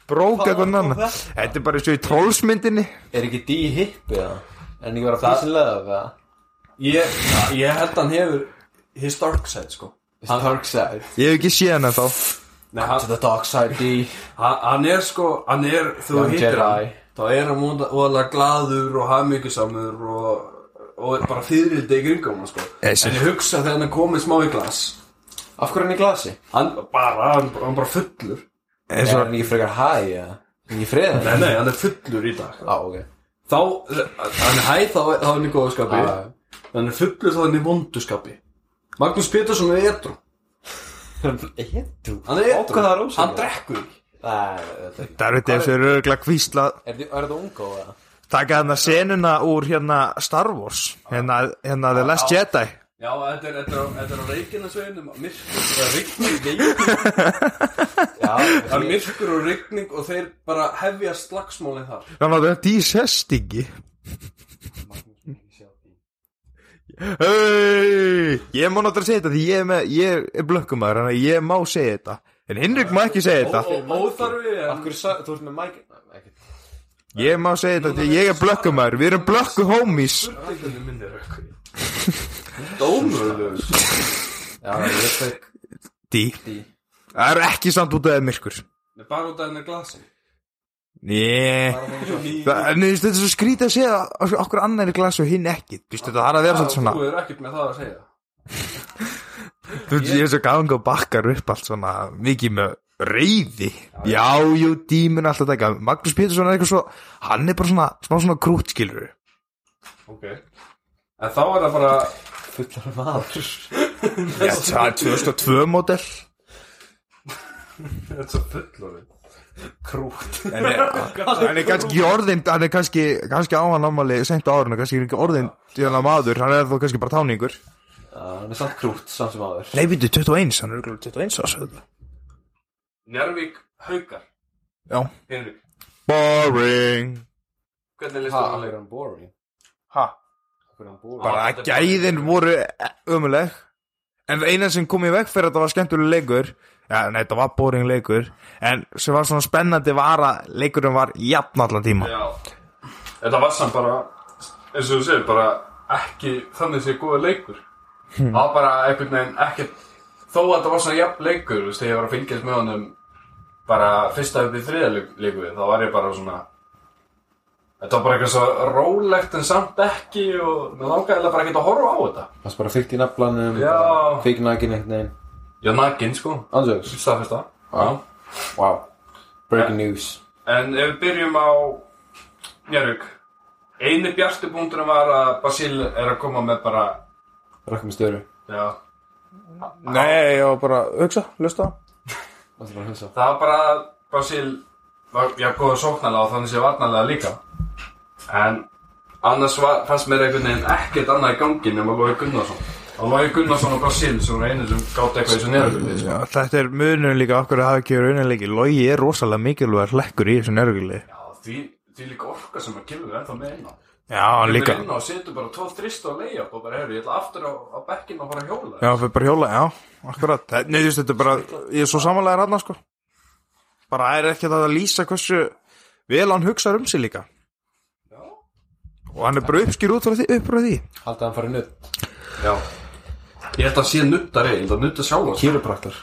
hvern kom annan. Þetta er bara eins og í trollsmyndinni. Er ekki D hippi eða? Er hann ekki verið að löf eða? Ég, ég held hann hefur His dark side sko It's dark side Ég hef ekki séð hann þá. Nei, To hann, the dark side D hann, hann er sko Hann er, þú hittir hann Þá er hann óalega glaður og hafmyggisamur og, og bara fyririldi í kringum hann sko Þessi. En ég hugsa þegar hann er komið smá í glas Af hverju er hann í glasi? Hann bara, hann, hann bara fullur Er hann ekki frekar hæ eða? Hann ekki friðan? Nei, nei, hann er fullur í dag. Á, ok. Þá, hann er hæð, þá, er hann í góðskapi Já. Hann er fullur, þá er hann í vonduskapi Magnús Pétursson er edru Hittu Hann er edru, hann drekkur þetta er það eru þessu örgla kvísla, Er er þetta unga eða? taka hérna senuna úr hérna Star Wars, hérna, hérna The Last Jedi. Já, þetta er, þetta er, á- þetta er á reikinasveginum Myrkur, það er rigning Já, Það er myrkur og rigning og þeir bara hefja slagsmálið þar. Þannig að þetta í sest ekki Hei, ég má náttúrulega segja þetta því ég er, með, ég er blökkumæður Þannig að ég má segja þetta. En Hinrik má ekki segja þetta. Óþarfi þú ert með mæk. Ég má segja þetta því ég er blökkumæður. Við erum blökku homies. Dómurlaus. Já, ég tek Dí Dí Það eru ekki samt út af það myrkur Bara út af henni glasi. Né. Það nei, þetta er svo skrítið að segja Okkur annar er glas og hinn ekki. Þetta það er að vera svolítið svona Þú er ekkert með það að segja. Þú veist ég er svo ganga og bakkar upp allt svona Mikið með reyði Já, jú, dímun alltaf taka. Magnús Pétursson er eitthvað svo Hann er bara svona, smá svona krút skilur Ok. En þá er það bara Fullar maður Já, það er 2002 model Þetta er svo fullorinn Krút En er, hann er kannski orðin Hann er kannski, kannski á hann ámali Seint á árinu, kannski er ekki orðin Djóna maður, hann er þó kannski bara táningur. Hann er samt krút, samt sem maður Nei, býttu, 21, hann er örugglega 21 ás Njárvík Haukar. Já. Henrik Boring. Hvernig listu Ha, það hann er leik? hann boring? Boring? Bara gæðin voru ömuleg en það eina sem kom í veg fyrir að þetta var skemmtuleg leikur ja, nei, þetta var boring leikur en sem var svona spennandi var að leikurinn var jafn allan tíma. Já. Þetta var samt bara eins og þú segir bara ekki þannig sé góða leikur. Það var bara einhvern veginn ekkert þó að þetta var svona jafn leikur þú veist, þegar ég var að fylgjast með honum bara fyrsta upp í þriða leik- leiku þá var ég bara svona Þetta var bara eitthvað svo rólegt en samt ekki og mér langaði bara ekki að horfa á þetta. Hann er bara fyrkt í naflanum. Fyrk nakin einhvern veginn. Já, nakin sko, Andjóks staðfesta Já. Wow. Breaking news. En ef við byrjum á Njörg Einu bjartubúndurinn var að Basil er að koma með bara Rökkum störu. Já. Nei, ég var bara hugsa, lusta Það bara að hugsa. Það var bara að Basil var já, góða sóknarlega og þannig sé varnarlega líka En annars var, fannst mér einhvern veginn ekkert annað í gangi nema Lói Gunnarsson. Og Lói Gunnarsson og Basil sem voru einu sem gátt eitthvað í þessu nýrugulli sko. Þetta er munum líka okkur að hafa ekki verið unnleiki Logi er rosalega mikilvæg hlekkur í þessu nærguli Já, því, því líka orka sem að kilur ennþá með á. Já, hann líka. Kemur inn á og setur bara tvo þrist og leiða og bara, heyrðu, ég ætla aftur á, á bekkinn og fara að hjóla. Já, fyrir bara hjóla, já, akkurat. Nei, þú veist, þetta er bara, ég er svo samanlega rannar sko. Bara er ekki það að lýsa hversu vel hann hugsaður um sig líka. Og hann er bara uppskýr út frá því, upp frá því. Haldið hann farið nutt Já. Ég held að sé nuttari, ég held að nutta sjálf Kýrupraktor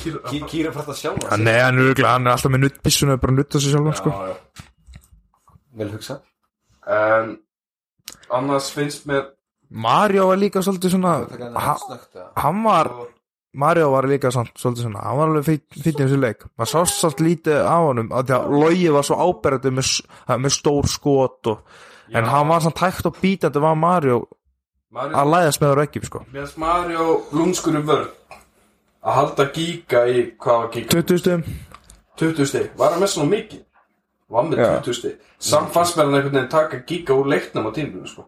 Kýr Kýrupraktor sjálf Hann er, hann er, örugglega- hann er alltaf með nuttbissuna bara að nutta sig sjálfan sko. Já, já. Vel hugsa En annars finnst mér Mario var líka svolítið svona Taka hann ha, snögt eða? Hann var, Mario var líka samt, svolítið svona Hann var alveg fyrir þessu leik. Maður sást samt lítið á honum af Því að Logi var svo áberandi með, með stór skot og, En hann var samt hægt og bítandi var Mario Mario, að læðast með það ekki sko. Mér finnst Mario lúmskur í vörð Að halda gíga í, hvað var gíga? 20 stum 20 stig, var hann með svona mikið? Var með Já. 20 stig. Samt fannst mér hann einhvern veginn taka gíga úr leiknum á tíminu sko.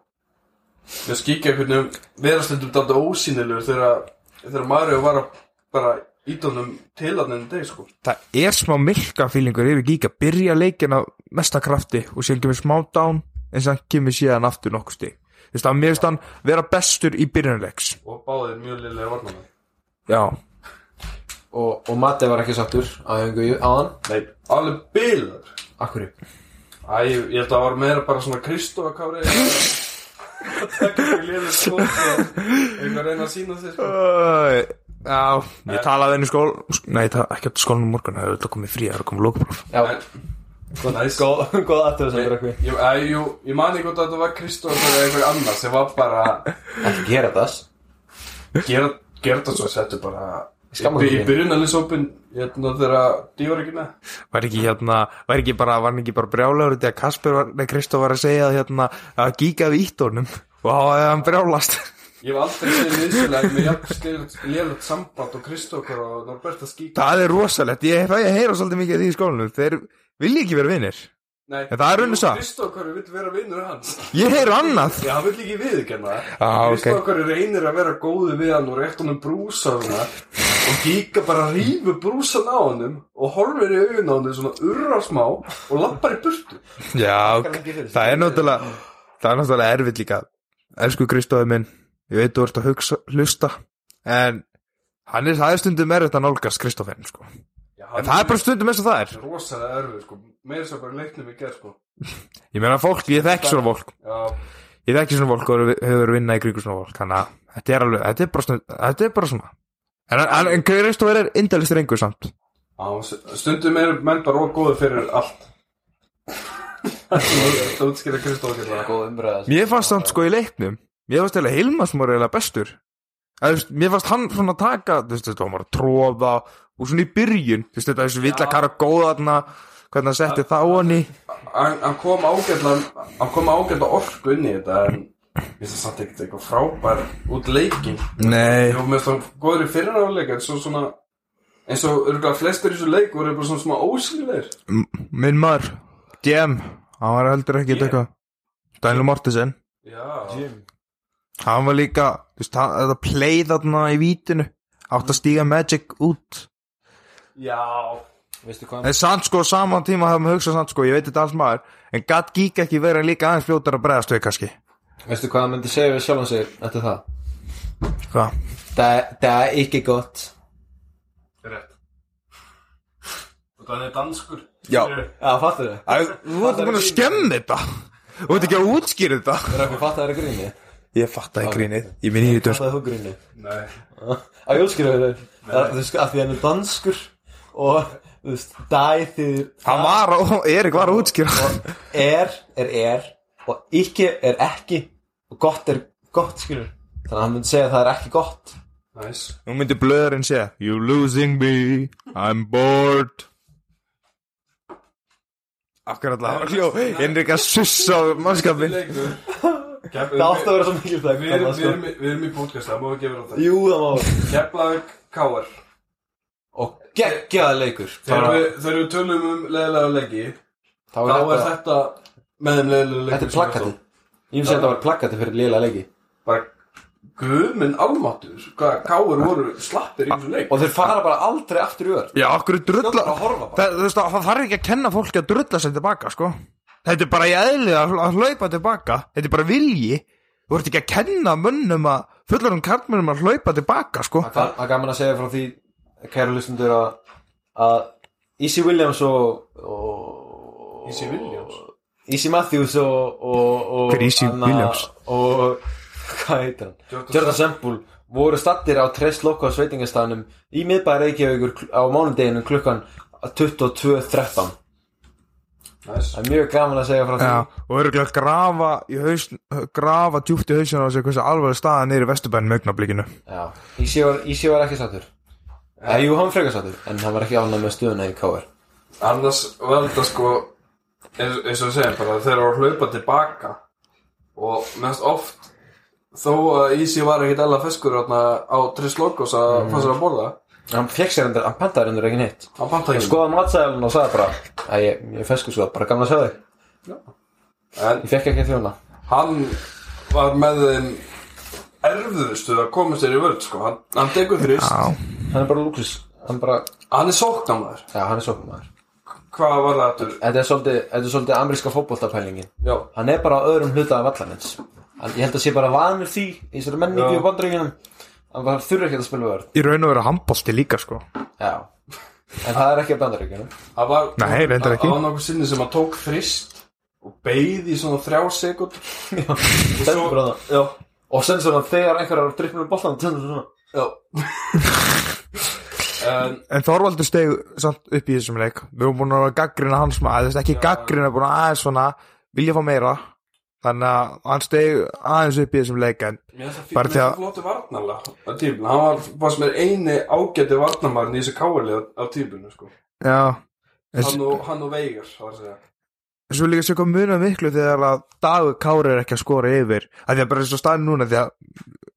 Mér finnst gíga einhvern veginn ósýnilegur þegar, Mario var að bara ídónum til hann en deg sko. Það er smá milka fílingur yfir gíka Byrja leikin af mesta krafti Og síðan kemur smá down En síðan kemur síðan aftur nokkuð stig. Þú veist að mér finnst hann vera bestur í byrjunarleiks Og báðir mjög liðlega varnarmenn Já. Og, og Matti var ekki sattur á hengu á hann. Nei, alveg bilar Akkurri Æ, ég held að það var meira bara svona Kristófa kári Það tekja ekki liður og einhver reyna að sína þig sko Já, ég talaði henni í skól Nei, það ekki að skólanum morgun Það er alltaf komið frí, það er komið lókupróf Já, góð Góð aftur þess að vera eitthvað Ég, æ, jú, ég man ekki hvort að þetta var Kristófa eða einhver annar sem var bara gera þetta svo settu bara í, byrjunarliðsópin hérna þegar Dí var ekki með. Var ekki hérna, var ekki bara, var bara brjálegur Þegar Kasper var, nei Kristó var að segja að hérna Að gíkaði ítt honum? Og þá hefði hann brjálast. Ég hef aldrei séð liðsfélag með jafn liðlegt samband og Kristófur og Norberta Skík Það er rosalegt, ég að heyra svolítið mikið af því í skólanum. Þeir vilja ekki vera vinnir Nei, En það er raunin satt. Kristókar vill vera vinnur hans. Ég heyri annað. Já, hann vill ekki viðurkenna það. Ah, Kristókar reynir að vera góðu við hann og rétt honum brúsa og svona. Og Gíka bara rýfur brúsan á honum og horfir í augun á honum svona urra smá og lappar í burtu. Já, ok. það er náttúrulega Það er náttúrulega erfitt líka. Elsku Kristóði minn Ég veit þú ert að hugsa, hlusta En hann er, það er stundum erfitt að nálgast Kristófinn sko. Já, En það er bara stundum eins og það er. rosalega erfið sko meira svo bara leiknum í gerð sko. Ég meina fólk, ég þekki svona fólk. Já, Ég þekki svona fólk og hefur verið vinna í kringu svona fólk Þannig að þetta er alveg, þetta er bara, stund, þetta er bara svona. En, en, en Kristófinn er indalist rengur samt? Á, stundum er menn bara ógóðu fyrir allt. Það útskýra Kristókar bara. Góð umræða Mér fannst samt sko í leiknum Mér fannst eða Hilmas var eiginlega bestur. Eða, þú veist, Mér fannst hann svona taka þú veist, Þetta var bara að tróða Og svona í byrjun þú veist, Þetta þessu vill að kara góða þarna Hvernig hann setti það á hann í hann, kom ágætla hann kom ágætla orku inn í þetta en ég finnst það samt ekkert eitthvað frábær út leikin Nei. Ég var með það góður í fyrir áleika eins og svona eins og örgulega flestir í þessu leik voru bara svona smá ósynleir M- Minn maður DM Hann var heldur ekki Jem. eitthvað. Daniel Mortensen. Já, Hann var líka þú veist, hann, Þetta play þarna í vítinu. Átt að stíga Magic út. Já En samt sko saman tíma hafum við hugsað samt sko Ég veit þetta alls maður En gatt gík ekki verið líka aðeins fljótar að bregðast við kannski? Veistu hvað hann myndi segja við sjálfan sig eftir það? Hvað? Það það er ekki gott. Rétt. Og það er danskur. Já. Já, fattur þið Æ, Þú ert búin að skemmi þetta. Þú ert ekki að útskýra þetta. Það er eitthvað fattar það gríni Ég fatt að grínið. Ég minn í þetta Fattar þú gríni nei, Að ég útskýra þér. Þú veist, af því hann er danskur Og, þú veist, dæ þýðir Hann var að, Erik var að útskýra. Er, er er Og ekki er ekki Og gott er gott, skilur. Þannig að hann myndi segja að það er ekki gott. Næs Nú myndi blöðurinn segja You losing me. I'm bored. Akkur alltaf Hljó, Henrik að sussa á mannskapin leikur Það átti að vera svo mikil það við erum, við, erum, í- við í podcast, það má ekki vera á það. Jú, það má. Keflavík Káar Og geggjaða leikur. Þegar við, þegar við tölum um leðilega leiki Þá þá er er þetta þetta með þeim leðilega leiki Þetta er plakati Ég finnst að þetta var plakati fyrir lélega leiki. Bara guðminn almatur hvað káur voru slappir í þessu leik. Og þeir fara bara aldrei aftur í ör Já, okkur drulla Skjóta bara að horfa bara. það, það þarf ekki að kenna fólki að drulla sér tilbaka sko. Þetta er bara í eðli að, hlaupa tilbaka. Þetta er bara vilji. Þú ert ekki að kenna mönnum að fullarum kartmönnum að hlaupa tilbaka sko. Það er gaman að segja frá því Kæru lustundur að Easy Williams og, og Easy Williams? Easy Matthews og, og, og Hver er Easy Anna- Williams? Og hvað heitir hann? Jordan Sempul voru stattir á Tres Locos veitingastafnum í miðbæri Reykjavíkur á mánudeginu klukkan 22.13 Næs. Það er mjög gaman að segja frá því Já, og örgulega grafa í haus, grafa djúpt í hausinu á sig hversu alvarleg staða niður í vesturbænum með augnablikinu Já, Easy var, var ekki sattur ja. Jú, hann frekar sattur En hann var ekki ánæg með stuðuna í KR annars var þetta sko eins, og við segjum bara þeir eru að hlaupa tilbaka og mest oft þó að Easy var ekkit ella feskur á Tris Logos að mm. fannst sér að borða. Hann fekk sér endur, hann pantaði endur ekki neitt. Hann skoðaði matsælun og sagði bara að ég, ég fesku sko, bara þig. En Ég fekk ekki þjóna. hann var með þeim erfiðustu að koma sér í vörð sko. hann, hann tekur þrist Hann er bara lúksus Hann bara, hann er sóknamaður já, hann er sóknumæður hvað var það aftur? Þetta er svolítið, þetta er svolítið ameríska fótboltapælingin. Já, Hann er bara á öðrum hluta af vallanins Hann, Ég held að sé bara vanur því Í þessari menningu Já. í bandringunum Hann bara þurfi ekki að spila vörð. Í raun og vera handbólti líka sko. Já. En það er ekki að bandaríkjunum. Það var Nei, reyndar ekki. það var nokkuð sinni sem hann tók þrist og beið í svona þrjá sekund bara það já, Og sen svona þegar einhverjar er drippnum svona. Já. En En Þorvaldur steg samt upp í þessum leik. Við erum búin að vera gaggrina hans maður ekki gaggrina, búin að aðeins svona Vilja fá meira. Þannig að hann steg aðeins upp í þessum leik En Bara því að- hann var bara sem er eini ágæti varnarmarinn í þessu káali á tíminu sko. hann, og, hann og Veigar að segja. svo líka sér kom munað miklu þegar að Dagur Kári er ekki að skora yfir að því að bara eins og staðin núna því að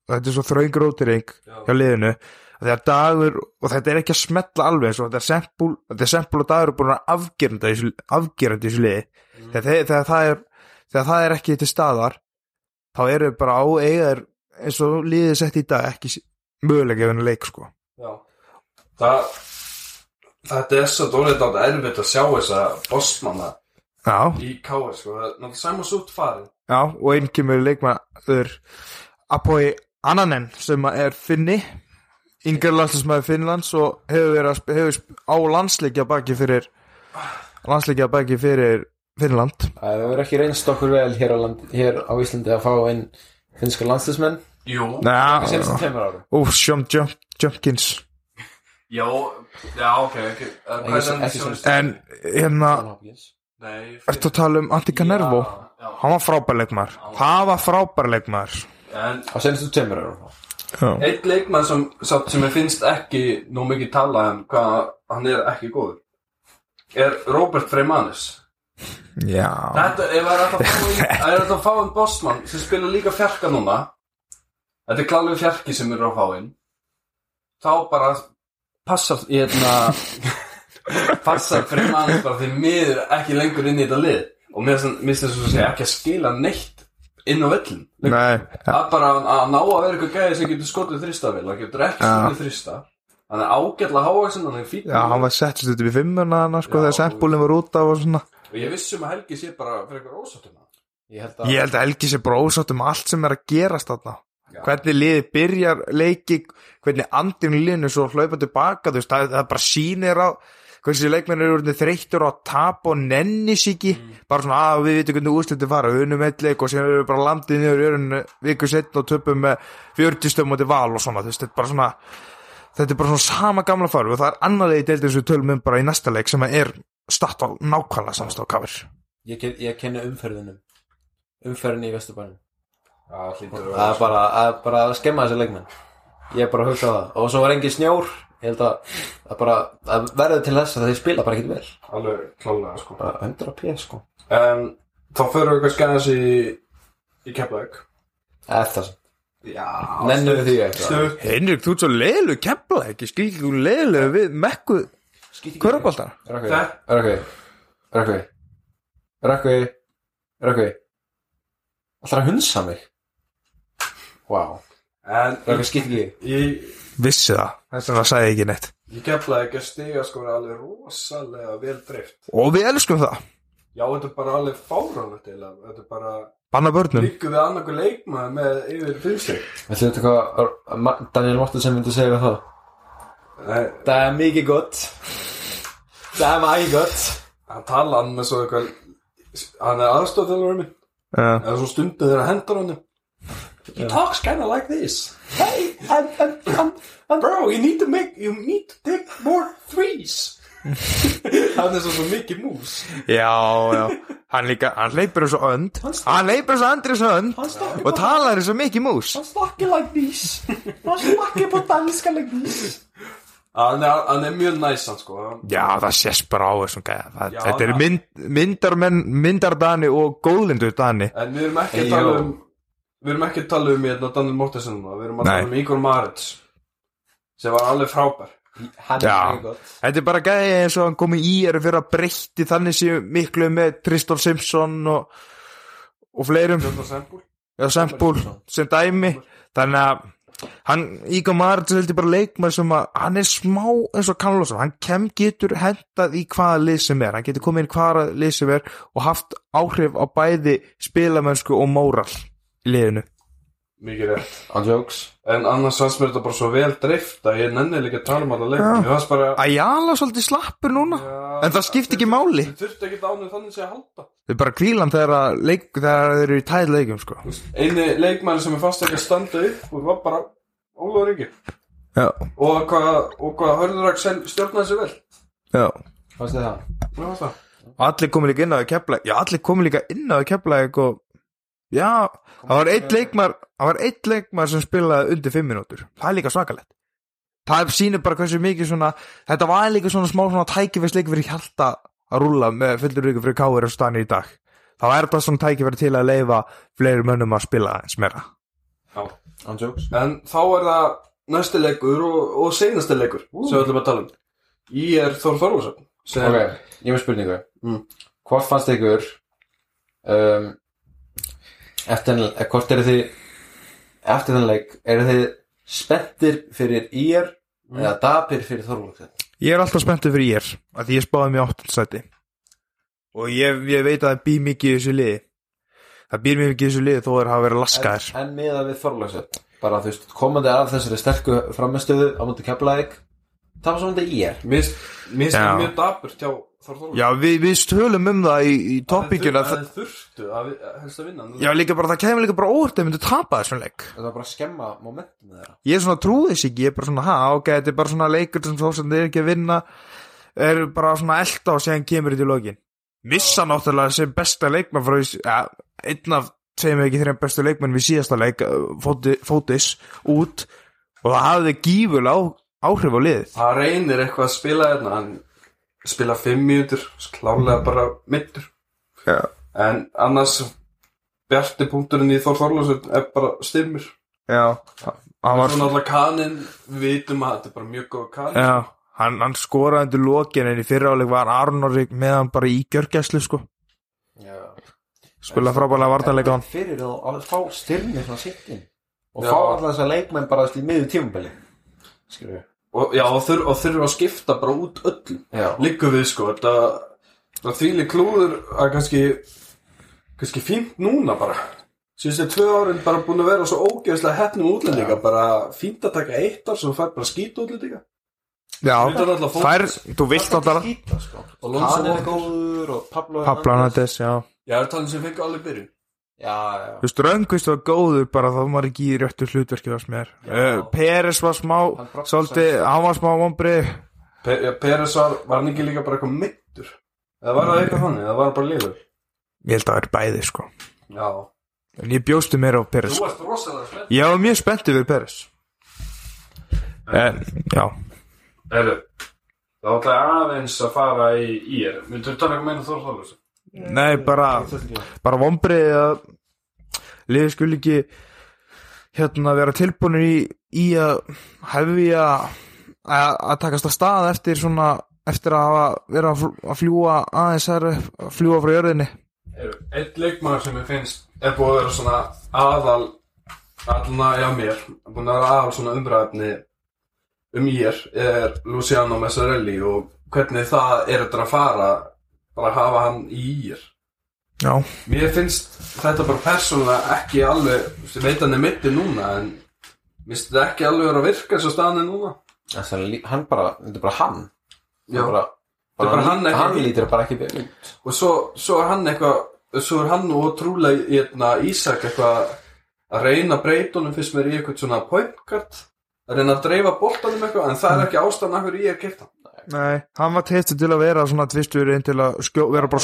þetta er svo þröng rótering Já. hjá liðinu þegar dagur og þetta er ekki að smetla alveg og þetta er sempul, þetta er sempul og dagur er búin að afgerandi afgerandi þessu liði þegar, þegar, þegar, það er, þegar það er ekki til staðar þá eru bara á eigaður eins og liðið sett í dag ekki mögulega ef henni leik sko Já. Það, þetta er svo dólið átt erfitt að sjá þessa bossmanna já, í KS, sko. Það er náttúrulega saman út farin. já og einn kemur leikmaður Apoi Ananen sem er finni yngur landslismæður Finnlands og hefur verið að hefur á landsleikja baki fyrir landsleikja baki fyrir Finnland Það hefur ekki reynst okkur vel hér á, land, hér á Íslandi að fá inn finnska landslismenn Jú. Það senst Næ, tveimur árum Úf, Sjóm Jump, Jumpkins Já, já, ok, ok. Uh, hvað er Ekki- það ekki sem- sem- En hérna, ertu að tala um Antika Nervo? Já, Hann var frábær leikmaður Það var frábær leikmaður já. En Það senst tveimur árum Já, einn leikmann sem, sem ég finnst ekki nú mikið tala um hvað hann er ekki góður er Robert Freimanis. já. Þetta, er að það fá einn bossmann sem spila líka fjarka núna þetta er klálega fjarki sem eru að fá inn þá bara passar hérna passar Freimanis bara því miður ekki lengur inn í þetta lið. Og mér finnst þess að segja ekki að skila neitt inn á vellin Það er bara að ná að vera eitthvað gæði sem getur skotið þrista vel, það getur ekki skotið þrista Hann er ágætla hávaxin, hann er fín já, hann var settist þetta við fimmuna sko, þegar sempulin var út af og svona. Og ég vissum að Helgi sé bara fyrir eitthvað ósáttum Ég held að Ég held að Helgi sé bara ósátt um allt sem er að gerast þarna. Já. Hvernig liði byrjar leiki Hvernig andinu liðinu svo hlaupa tilbaka það, það bara sýnir á Hvernig leikmenn eru orðinni þreyttur á að tapa og nenni sig ekki. Bara svona að við vitum hvernig úrslitin fara Við unum eitt leik og síðan eru við bara landið niður í örun viku setn og töpum með 40 stöðum á val og svona þetta er bara svona Þetta er bara svona sama gamla faru og það er annarlega í deildin sem við tölum um bara í næsta leik sem er statt á nákvæmlega samstáð kafir Ég, ken, ég kenni umferðinum. Umferðin í hlýtur Það er bara að, bara að skemma þessi leikmenn. Ég er bara að hugsa það. Og svo var engin snjór Ég held að það bara að verði til þess að þeir spila bara ekkert vel. Alveg klálega, sko. Bara 100 p sko. Um, Þá förum við kannski aðeins í í Keflavík. Eftir það. Já Nennum við því eitthvað. Henrik, þú ert svo leilu kepla ekki, skil ekki þú leilu við mekku Köruboltar Rökkvi. Rökkvi. Rökkvi. Rökkvi. Alltaf að hunsa mig? En Rökkvi skýtt ekki. í, Vissi það, þess vegna sagði ég ekki neitt. Í Keflavík er stiga sko alveg rosalega vel dreift. Og við elskum það, Já, þetta er bara alveg fáránlegt eiginlega. Þetta er bara banna börnum. Líku við annarkur leikmaður með yfir fyrir sig Ætli þetta hvað Daniel Mortensen myndi segja við það? Nei, Það er mikið gott. Það er mikið gott. Hann tala hann með svo eitthvað hann er aðstofþjálfur minn. Já, eða svo stundu þegar hendur hann he talks kinda like this. Hey and, and, and, and bro you need to make you need to take more threes. Hann er svo svo mikið mús já, já. Hann líka, hann leipur og önd. Hann leipur og andri og önd. Og talar og mikið mús snakkar like this. Hann snakkar på danska like this. Hann er, hann er mjög næsan sko. Já, það sést bara á þessum gæða Þetta er mynd, myndarmenn, myndardani og góðlindur dani. En við erum ekki að tala um við erum ekki að tala um hérna Daniel Mortensen núna við erum að tala um Igor Marits sem var alveg frábær. Hann Já. er Þetta er bara gæði eins og hann kom í í er fyrir að breytti þannig séu miklu með Tristan Simpson og, og fleirum. Já, Sempul sem dæmi. Þannig að hann, Ígor Marits heldur bara leikmaður sem að hann er smá eins og Kannlósson hann kem getur hendað í hvaða lið sem er. Hann getur komið inn í hvaða lið sem er og haft áhrif á bæði spilamönsku og móral í liðinu mikið rétt On jokes En annars fannst mér þetta bara svo vel dreift að ég nenni líka að tala um alla leikmenn. Mér fannst bara... Æjala svolítið slappur núna en það skipti ekki máli Þið þurfti ekki ánum þannig sé að halda. þau bara kvílan þegar, að leik, þegar þeir eru í tæð leikum sko. Einu leikmenn sem ég fannst ekki að standa upp og var bara Ólafur Ingi. já, Og hvað, og hvað Hörðurak stjórnaði sér vel. já Fannst þið það? Mér fannst það. allir komið líka inn á að kepla já, allir komið líka inn á að kepla og já, það var eitt leikmar það var eitt leikmar sem spilaði undir fimm minútur, það er líka svakalegt. Það sýnir bara hversu mikið svona þetta var líka svona smá svona tækifærsleik fyrir hjalta að rúlla með fullur ykkur fyrir káir og stani í dag. Þá er þetta svona tækifæri til að leifa fleiri mönnum að spila eins meira. Já. On jokes. En þá er það næsti leikur og, og seinasti leikur sem við ætlum að tala um. Í er Þór Þorlásson sem Ok, ég hef spurningu. Mm. Hvort fannst ykkur um, Eftir þennan eh, Hvort eru þið Eftir þennan leik Eru þið spenntir fyrir IR Eða dapir fyrir Þorlóksson Ég er alltaf spenntið fyrir ég að því ég spáði mér áttundasæti og ég, ég veit að það býr mikið í þessu liði. Það býr mikið í þessu liði þó er hafa verið laskaðir. En, en miða við Þorlóksson Bara þú veist Komandi af þessari sterku framistöðu Á múti keflaðik Það var svo múti IR Mér finnst það mjög dapurt hjá Þór Þorlásson Já, við, við stölum um það í, í toppinginu að Það er þurftu að helst að vinna Já, líka bara, það kemur líka bara óvart að myndu tapa þessum leik. Það var bara að skemma momentum þeirra. Ég er svona trúið þess ekki, ég er bara svona, ha, ok, þetta er bara svona leikur sem þó sem þið er ekki að vinna er bara svona elda og segja kemur þetta í lokin. Missa náttúrulega sem besta leikmann frá því, ja, einn af segjum við ekki þeirra bestu leikmann við síðasta leik uh, Fóti- Fótis út og það hafði á, áhrif á liðið. Það reynir eitthvað að spila hérna Hann spila fimm mínútur Klárlega bara mittur Já, En annars Bjarti punkturinn í Þór Þorlásson er bara stimmur. Já. Hann var, Svo náttúrulega kaninn Við vitum að þetta er bara mjög góð kaninn já, hann, hann skoraði undir lokin en í fyriráleik var Arnorik með hann bara í gjörgæslu sko. Já. Spila frábælega vartanleika hann. Fyrir að fá styrni svona sittin og Já. fá alltaf þessa leikmenn bara í miður tímabili skilur og, Já, og, þur, og þurfa að skipta bara út öllum Já. Liggur við sko Þetta Það þvíli klúður að kannski kannski fínt núna bara. Síðustu tvö árin bara búin að vera svo ógeðslega hefnum útlendinga. Bara fínt að taka eitt ár sem fær bara skýt útlendinga. Já, þær, þú vilt alltaf skýta sko. Og hann er góður og Pablo Pablo Hernandez, já. Já, það er talin sem fengi alveg byrju já, já Þú veist, Röngvist var góður bara þá var ekki í réttu hlutverki var mér. Uh, Peres var smá, svolítið, hann var smá vombri Pe Peres var, var hann ekki líka bara eitthvað mittur eða var það eitthvað þannig, eða var það bara liður? Ég held að það er bæði, sko. Já. En ég bjóstu meira á Peres. Þú varst rosalega spennt Ég var mjög spenntið við Peres. En, já. Erðu, þá ætla ég aðeins að fara í ír Myndur þú tala eitthvað meina Þór Þorlösa? Nei, bara, bara vombri að liðið skul ekki hérna vera tilbúinir í, í að hefja að, að takast að stað eftir svona eftir að hafa verið að fl- að fljúa aðeins að fljúa frá jörðinni. Erðu, einn leikmaður sem ég finnst er búið að vera svona aðal allna, já mér búin að vera aðal svona umræðefni um ír er Luciano Messarelli og hvernig það er þetta að fara bara að hafa hann í ír Já, Mér finnst þetta bara persónulega ekki alveg, ég veit hann er mitti núna en mér finnst þetta ekki alveg að virka eins og staðan er núna. Að hann bara, þetta er bara hann. Já. Hann bara, Þetta er bara hann ekki- hann lítur bara ekki út. Og svo, svo er hann eitthvað svo er hann og trúlega hérna, Ísak eitthvað að reyna breytunum fyrst mér í eitthvað svona point guard að reyna að dreifa boltanum eitthvað en það er ekki ástæðan af hverju ég er kipta nei, hann var testur til að vera svona tvisturinn til að skjó, vera bara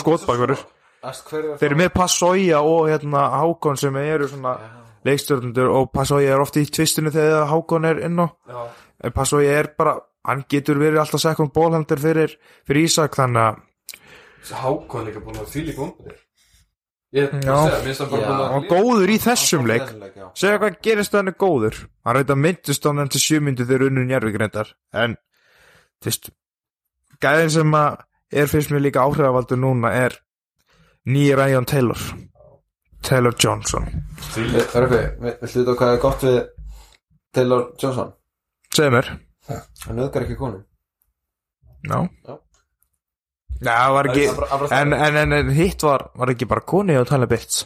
hverju Þeir eru með Passoja og hérna Hákon sem eru svona leikstjórnundur og Passoja er ofta í tvistinu þegar Hákon er inn á Já, en Passoja er bara, hann getur verið alltaf second ballhunter fyrir, fyrir Ísak þannig að Hákon búin að er Já. að finnst það bara Já. búin hann að var góður í þessum leik já. segja hvað gerist hann er góður? Hann reynda myndist hann til sjömyndu þegar unnur njárvík reyndar. En þú veist gæðin sem er fyrst mér líka áhrifavaldur núna er nýja Ryan Taylor. Taylor Johnson. Örfi, viltu vita hvað er gott við Taylor Johnson? segð mér. Hann auðgar ekki konum. Já Já. Já, það var ekki er er bara en, en, en, hitt var, var ekki bara koni og tala bits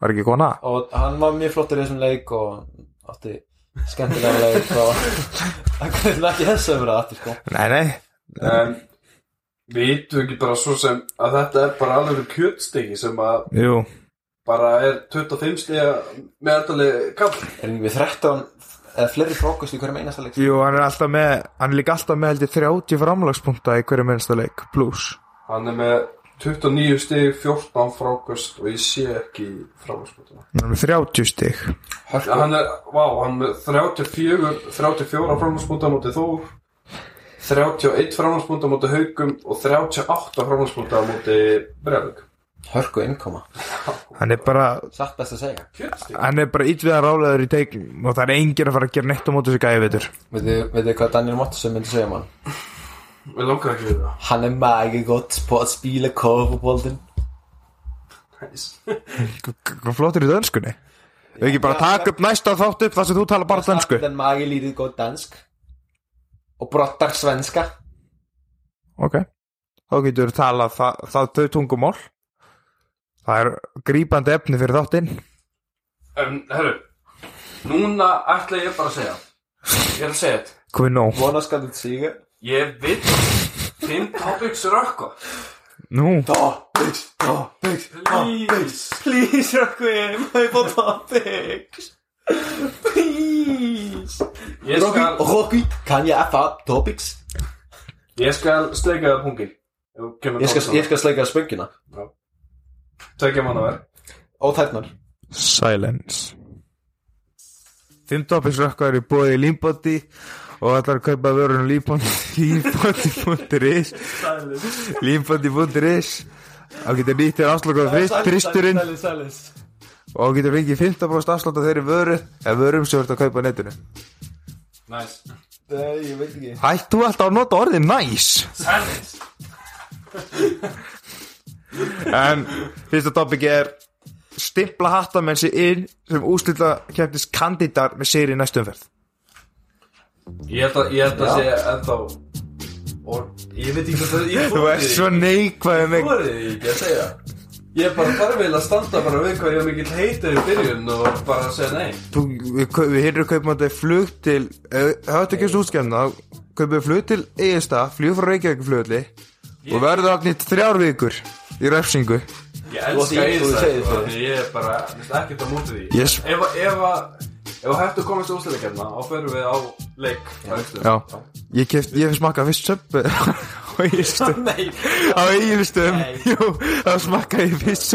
var ekki kona? Og hann var mjög flottur í þessum leik og átti skemmtilega leik og hann hvernig ekki þess að vera aftur sko. Nei, nei, En vitum við ekki bara svo sem að þetta er bara alveg kjötstegi sem að jú. bara er 25 stiga meðaltalið kall Er hann við 13 eða fleiri frákast í hverjum einasta leik? Jú, hann er alltaf með, hann er líka alltaf með held ég 30 framlagspunkta í hverju minnsta leik, plus. Hann er með 29 stig, 14 frákast og ég sé ekki frákastbútuna Hann er með 30 stig. Hann er, vá, hann er með 34 34 frákastbúta mútið Þór 31 frákastbúta mútið Haugum og 38 frákastbúta mútið Breðvík Hörku innkoma. Hann er bara Satt best að segja. Kjötstík hann er bara ítviðan rálegaður í teikn og það er enginn að fara að gera neitt á móti þessu gæði veitur. Veitu veitu hvað Daniel Mattisson myndi segja hann Við langar ekki við það Han är mycket gott på att spela korfbollen Nice. hvað flottir í dönskunni við ekki bara taka upp næsta þátt upp þar sem þú tala bara dönsku Och brottar svenska. Ok. Þá getur við talað það, það þau tungumál. Það er grípandi efni fyrir þáttinn. En, herru Núna ætla ég bara að segja. Ég er að segja þetta. Vona ska du säga Ég vil Þinn topics rökka nú? Topics, topics, Please. Please Rockwell, my topics? Please Ég Rocky, skal Rocky, kan jag få topics? Ég skal sleika það kemur Ég skal, ég skal släcka spöngina. Tveggja manna verð. Og tærnar. Silence. Fimm topics rökkar í bóði límbóti og ætlar að kaupa vörunum límbóti.is límbóti.is þá getur nýtt þér afslökuð fristurinn Silence, silence og getur fengið 15% afslátt af þeirri vöru eða vörum sem þú ert að kaupa á netinu Nice. Nei, ég veit ekki. Ætt þú alltaf að nota orðið næs Silence en fyrsta topic er stimpla hattamenn sig inn sem úslita kemtist kandidat með sér í næstu umferð. Ég held að, ég held að sé ennþá Og ég veit ekki hvað það Ég þú ert svo neikvæð Ég með þorði því ekki að segja Ég er bara þarf vel að standa bara við hvað ég er mikill heitur í byrjun og bara að segja nei Þú, við, við hyrrum kaupum þetta flug til eh, það er ekki útskjæmna við flug til Egilsta flug frá Reykjavík flugulli og verður í þrjár vikur í refsingu Ég elska það. því ég er bara ekkert á mútið því Yes. Ef að Ef að Ef að hættu að komast í úsleikjarna þá förum við á leik á Egilsstöðum. Já, ég ég hef smakkað fyrst söppu á Egilstum Nei. Á Egilstum, Nei. jú, þá smakkaði ég fyrst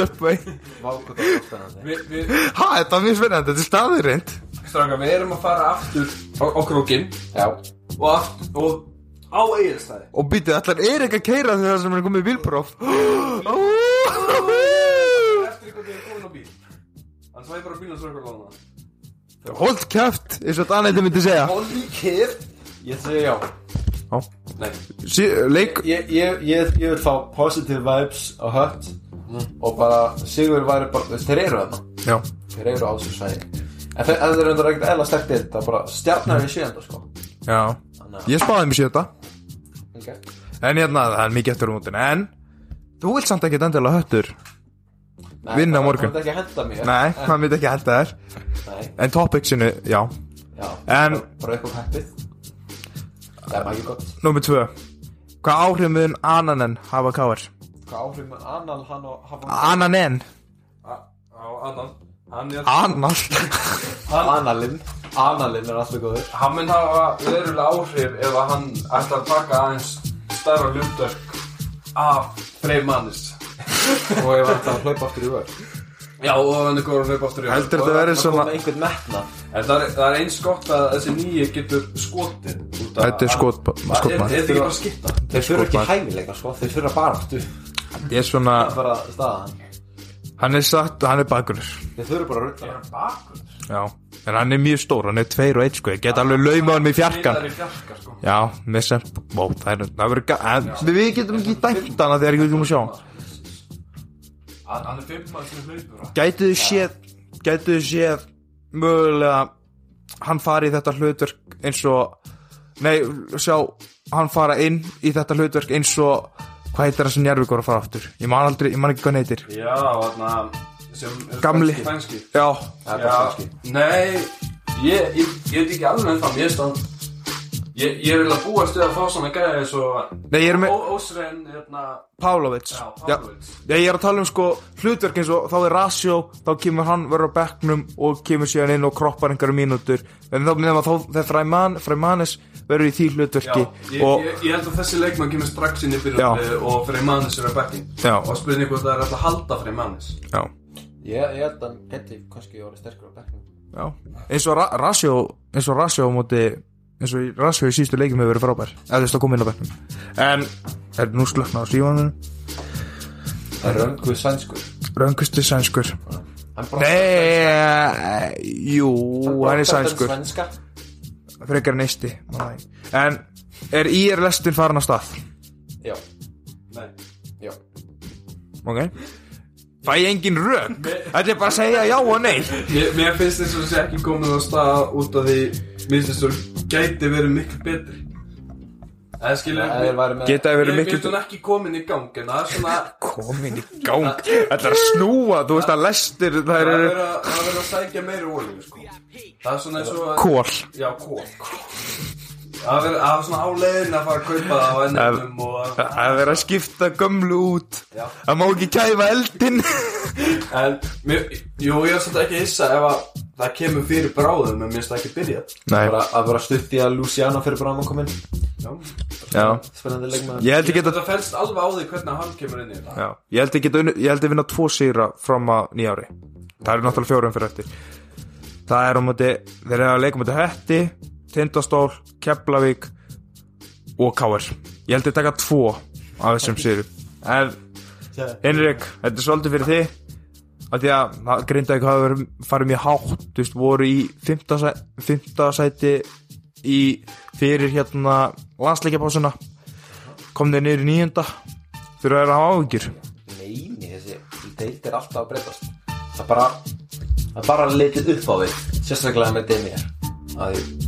Við, við, Ha, þetta var mjög spennandi, þetta er staðurinn stráka, við erum að fara aftur á, krókin Já. Og, aftur, og á Egilstæði og býtið, allar er ekki að keira þegar sem er komið bílpróf? Eftir ykkur þegar komin á bíl. Hann svæði bara bílum svo ykkur lána Hold kæft, eins og Danætti myndi segja. Holy kid. Ég segi já Sí, Leik, Ég, ég, ég, ég vil fá positive vibes á hött Og bara Sigur væri bara Þeir eru þarna. Þeir eru á þessu svæði. En þeir, en eru ekkert eðla sterkt í þetta bara stjarnar í sjönda sko. Já. Þannig að Ég spáði mér þetta okay. En hérna, það er mikið eftir útin En, þú vilt samt ekki endilega höttur Nei, Vinna það- morgun. Það myndi ekki henda mér. Nei, hann myndi ekki henda þér. En topicsinu, já. Já. En- Bara upp á heppið Það er mægir gott. Númer tvö. Hvað áhrif mun ananen hafa káar? Hvað áhrif með anal hann hafa Ananen? Á Hann er Anal? Analinn. Analinn er alltaf góður. Hann mun hafa verulega áhrif ef að hann ætlar að taka aðeins stærra hlutverk af Frey Mannis Og ég var alltaf að hlaupa aftur í vör Já, og hann er góður að hlaupa aftur í Heldur Og- þetta verið Það svona kom einhvern metna En það er, það er eins gott að þessi nýji getur skotið Þetta er skot- Það er, er þetta ekki bara skitta? Þeir fyrir ekki hæfileika sko. Þeir fyrir bara aftur Ég er svona Það er bara staðan. Hann er satt, hann er bakur Þeir fyrir bara að rutta Bakur Já En hann er mjög stór, hann er tveir og eitt sko. Ég get alveg laumað hann í fjarkan Það er fjarka sko. Já, með sem Ó, það er Það verður ga- en Við getum ekki dæmt hana þegar ekki við komum að sjá. hann Hann er fimm maður sem hlaupur Gætu þið séð Gætu þið séð Mögulega Hann fari í þetta hlutverk eins og Nei, sjá Hann fara inn í þetta hlutverk eins og Hvað heitir það sem Njárvík voru að fara aftur? Ég man aldrei, ég man ekki hvað hann heitir. Já, þarna sem Gamli. spænski. Já, Það er bara Já, nei Ég, ég, ég veit ekki alveg ennþá Mér stann Ég, ég vil að búast við að fá svona gæði eins og Nei, ég er með- Ó- Ósrein, hérna Pavlovits. Já, Já. Já, ég er að tala um sko hlutverk eins og þá er Rasjó, þá kemur hann verður á bekknum og kemur síðan inn og kroppar einhverju mínútur. En þá nefnum að þá þegar Fræman, Fræmanis verður í því Já, hlutverki ég, og ég, ég held að þessi leikmann kemur strax inn í byrjunni og Freymanis er að bekkin Já. og spurning hvort það er alltaf að halda Freymanis já, Ég, ég held að hann geti kannski orðið sterkur á bekknum. Já. eins og Ra Rasjó eins og Rasjó á móti eins og í- Rasjó í síðustu leikum hefur verið frábær eða þú veist að koma inn á bekknum. En er nú slökna á sífanum Það er rönguð sænskur. Röngustu sænskur. Hann bara- Nei, jú, hann er sænskur. Frekar neisti En er IR lestin farin á stað? Já, Nei já. Ok. Fæ ég engin rök? Þetta er bara að segja já og nei? Mér, mér finnst þess að það sé ekki komin á stað út af því Mér finnst þess að það gæti verið miklu betri. Það skilur Það væri með Geta Ég verið finnst mikil hún ekki komin í gang En það er svona Komin í gang? Þetta er að snúa, þú veist að lestir Það Það er að, það er verið að sækja meiri olíu sko. Það er svona eins og kól Já, kól Það verið það er svona á leiðin að fara að kaupa það á ennum að Það er verið að skipta gömlu út. Já. Það má ekki kæfa eldin En, mér, jú, ég er svolítið ekki að hissa ef að það kemur fyrir bráðum en mér finnst það ekki byrjað. Bara, að vera stutt í að Luciano fyrir Brahma kom inn. Já. Já. Ég held ekki að Þetta fælst alveg á því hvernig hann kemur inn í þetta. Já, ég held ekki að ég held að vinna tvo sigra fram að nýjári Það eru náttúrulega fjórum fyrir eftir. Það er á móti, þeir eru að leika móti Hetti, Tindastól, Keflavík og Káir Ég held að taka tvo af þessum sigrum En, Henrik, þetta er svolítið fyrir þig. Að því að það grinda ekki hafa verið farið mjög hátt, þú veist, voru í fymta, sæ, fymta sæti í fyrir hérna landsleikjapásuna kom þeir niður í nýjunda fyrir að vera hafa áhyggjur? Neini, þessi deild er alltaf að breytast. Það bara Það bara litið upp á við Sérstaklega með Demir. Að því,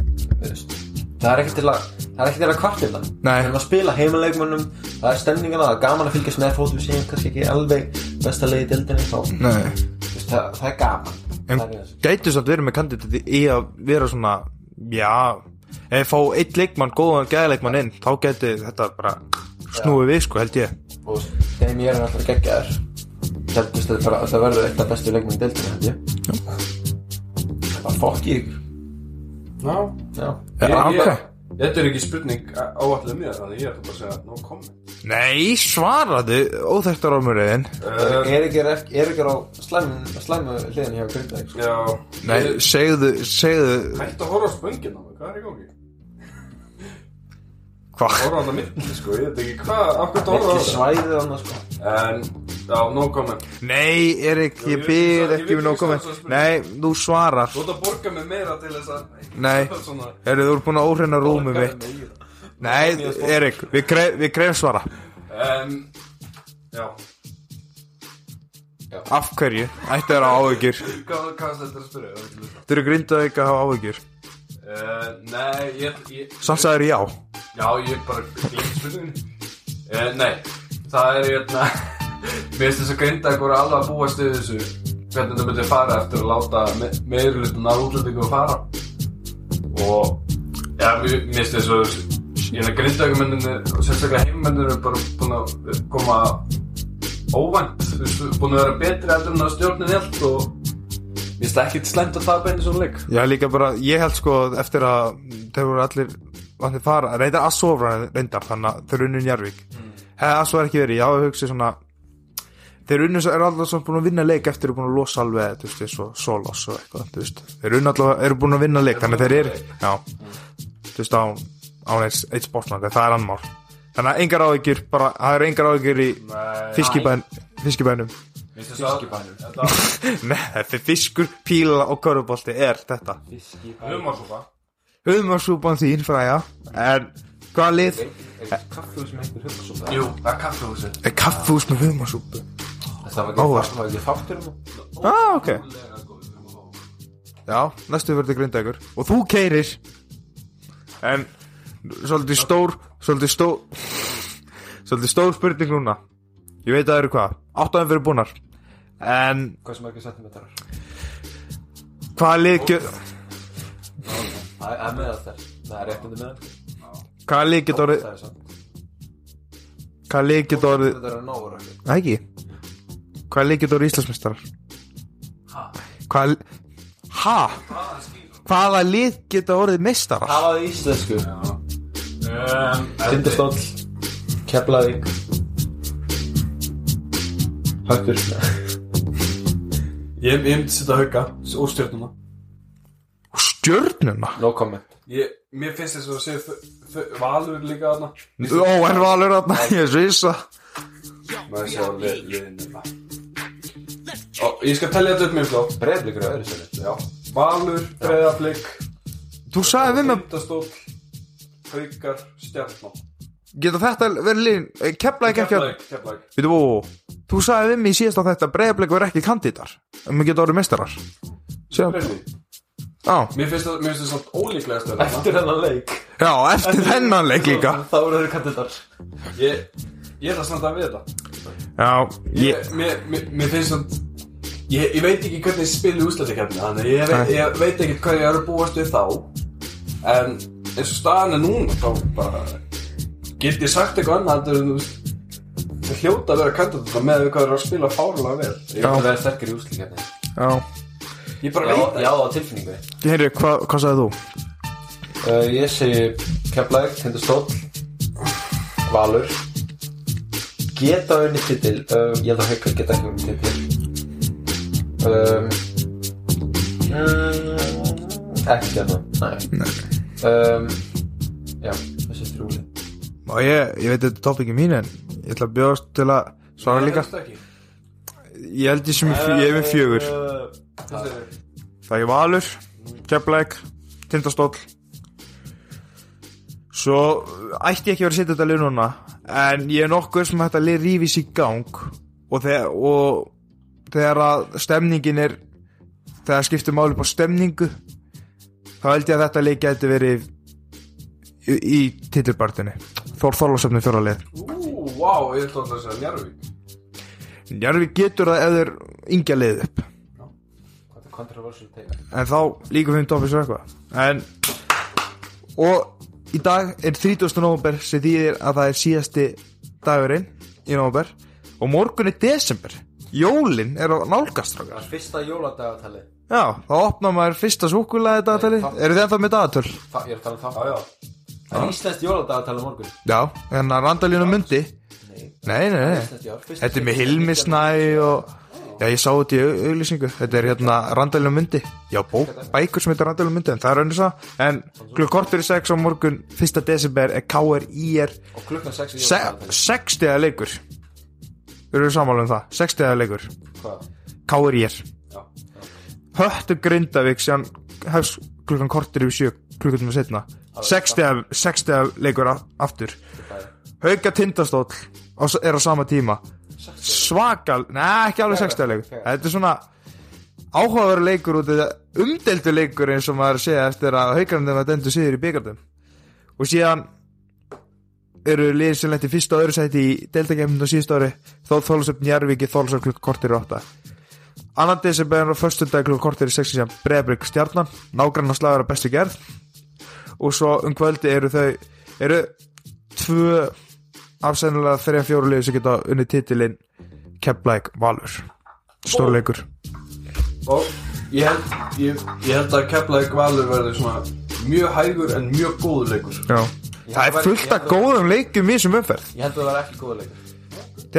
Það er ekki til að Það er ekki til að kvartila Nei. Við erum að spila heimaleikmönnum. Það er stemningana, það er gaman að fylgjast með við séum kannski ekki alveg besta leið í deildinni þá, þú Nei. veist, það, það er gaman. En Það er þessu. gætu samt verið með kandidati í að vera svona já, ef fá eitt leikmann góðan gæðleikmann inn, þá gæti þetta bara snúið við sko, held ég. Og Demir er alltaf geggjaður. Ég þú bara- þetta verður eitt af bestu leikmenn í deildinni held ég. Það bara fokk ykkur Já. Já, Ja, Ég- ég- Þetta er ekki spurning áallega mér Þannig ég er bara að segja no comment. Nei, svaraðu, óþekktar ámurriðin uh, Er ekki, er ekki á slæmu, slæmu hliðin hjá Grindavík. Já. Nei, segðu, segðu. Hætt að horfa á spöngin á mig, hvað er í gangi? Hvað, Horfa á það mitt, sko, ég veit ekki hvað Akkur horfa á Ekki svæðið annars sko. En, já, no comment nei, Erik, ég byrð ekki við svara þessari Nei, þú svarar. Þú ert að borga mig meira til þess að Nei. Svona Eru þú búin að óhreina rúmið mitt. Nei, Erik, við, greifum svara Já, Af hverju? Ætti þeirra áhyggjur. Hvað hvað er þetta að spyrja? Að. Þú eru grindað ekki að hafa áhyggjur Uh, nei, ég, ég Samt sagður já. Já, ég bara glemt spurningunni. Uh, Nei, það er hérna Mér finnst þess að grinda eitthvað alveg að búast við þessu Hvernig það myndi fara eftir að láta me meirulutin af útlendingu að fara. Og Já, mér finnst þess að Ég er að grinda eitthvað menninni Og sérstaklega heimmennir er bara búin að koma Óvænt Þú veist, búin að vera betri eftir að stjórnin held Og finnst það ekkert slæmt að tapa einu svona leik? Já, líka bara, ég held sko eftir að þeir voru allir allir fara, reyndar að sofa reyndar þannig að þeir unnu Njarvík mm. hefði að svo ekki verið, já, ég hugsi svona þeir unnu svo, eru alltaf svona búin að vinna leik eftir að búin að losa alveg, þú veist, eins og solos og eitthvað, þú veist, þeir unnu alltaf eru búin að vinna leik, þannig að þeir eru, já þú veist, á, á eins, eitt sportland það er annar, þannig að engar áhyggjur bara, það eru engar áhyggjur í fiskibæn, fiskibænum Fiskibænum Nei, er fiskur, píla og körubolti er þetta. Humarsúpa. Humarsúpan þín fræja En hvaða lið? Kaffhús með hugsupa Jú, það er kaffehúsið er kaffús með humarsúpu? Það var ekki, þáttur um Ah, ok. Já, næstu verður grinda ykkur Og þú keirir En Svolítið stór Svolítið stór Svolítið stór spurning núna. Ég veit að það eru hvað? Áttaðum fyrir búnar En Hvað sem ekki sentimetrar? Hvaða lið get, Það er meðal þær. Það er réttandi meðal Hvaða er Hvaða get orðið Þetta er nógur ekki Það ekki? Hvaða lið get orðið Íslandsmeistarar? Hvaða Ha? Hvaða lið geta orðið meistarar? Talaðu íslensku. Um, Tindastóll. Keflavík. Höttur Ég, ég myndi setja hauka og stjórnuna Stjörnuna? No comment. Ég, Mér finnst þess að sé þau- þau- Valur líka þarna. Ó, en valur þarna, ég svisa Maður sé á li- liðinu þarna. Og ég skal tellja þetta upp mjög flott Breiðblikur á öðru Já. Valur, Breiðaflik Þú sagði við Tindastóll Haukar, Stjarnan Geta þetta verið lín Kefla ekki ekki að Keflæk, Keflæk Býtu, ó, Þú sagði við mig síðast á þetta Breiðablik verið ekki kandítar Um að geta orðið mestarar Mér finnst það, mér finnst það svona ólíklegast að Eftir hennan leik. Já, eftir þennan leik líka. Þá eru þeir kandidatar. Ég, ég er að standa við þetta. Já, ég mér, mér, mér finnst það ég, ég veit ekki hvernig spilu úslættikefni Þannig ég veit, ég veit ekki hvað ég er að búast við þá. En eins og staðan er núna Þá bara Get ég sagt eitthvað annað Það hljóta að vera kandidat með við hvað er að spila fárlega vel. Ég vil vera sterkir í úslíkjarni Já, Ég bara Já, veit já, það á tilfinningu Heyri, hva, hvað sagði þú? uh, Ég segi Keflæk, Tindastóll Valur. Geta unni titil um, Ég held að Haukar geta ekki unni titil. Um, mm, Ekki hérna. Nei. Um, Já, Og ég, ég veit þetta er topikið mín en Ég ætla að bjóðast til að svara líka. Ég held ég sem ég, ég er með fjögur. Þetta er Það er Valur, Keflæk, Tindastóll. Svo ætti ég ekki að vera að setja þetta lið núna En ég er nokkuð sem þetta lið rífis í gang. Og þegar, og þegar að stemningin er Þegar skiptir máli på stemningu Þá held ég að þetta lið geti verið Í, í titilbartinni Þór Þorlásöfni fjóra lið. Ú, vá, ég ætla að segja Njarvík Jarvi getur það ef þeir yngja lið upp. Er take? en þá líka fyrir toppis og eitthvað. En og í dag er 30. november sem þýðir að það er síðasti dagurinn í november og morgun er desember. Jólin er á nálgast Það er fyrsta jóladagatalið já, þá opnar maður fyrsta súkulæði dagatali eru þið ennþá með dagatöl? Ég er að tala um það Já, já Það er íslenskt jóladagatalið á morgun. Já, en að randalínu mundi. Nei, nei, nei, nei, þetta er með Hilmisnæ og já, ég sá þetta í au- auglýsingu. Þetta er hérna randalínu mundi. Já, bók, bækur sem heitir randalínu mundi en það er önnur sá en klukk kortur í sex á morgun fyrsta desember er KR IR Og klukkan 6 í Se jóladagatalið Sextiða leikur. Eru við sammála um það? Sextiða leikur. Hvað? Já. Höttu Grindavík síðan hefst klukkan kortir yfir sjö klukkan með setna Sextiða Sextiða leikur a- aftur. Hauka Tindastóll á, er á sama tíma. Svakal Nei, ekki alveg sextiða leikur. Þetta er svona áhugaveru leikur út eða umdeldu leikur eins og maður segja eftir að haukarnum að dendu síður í byggardum og síðan eru liðið sem lendi fyrsta og öðru sæti í deltakefninu á síðust ári. Þó Þólusöfn Jærvíki Þólusöfn klukk kortir í átta annan desember og förstundag klukk kortir í sexi sem Breiðabrygg stjarnan nágrann slagur að bestu gerð. Og svo um kvöldi eru þau eru tvö afsæðanlega þreja fjóru liðið sem geta unni titilinn Keflæk Valur. Stórleikur Og ég held, ég, ég held að Keflavík Valur verður svona mjög hægur en mjög góður leikur. Já. það er fullt af góðum leikum í þessum umferð. Ég held að það var ekki góða leikur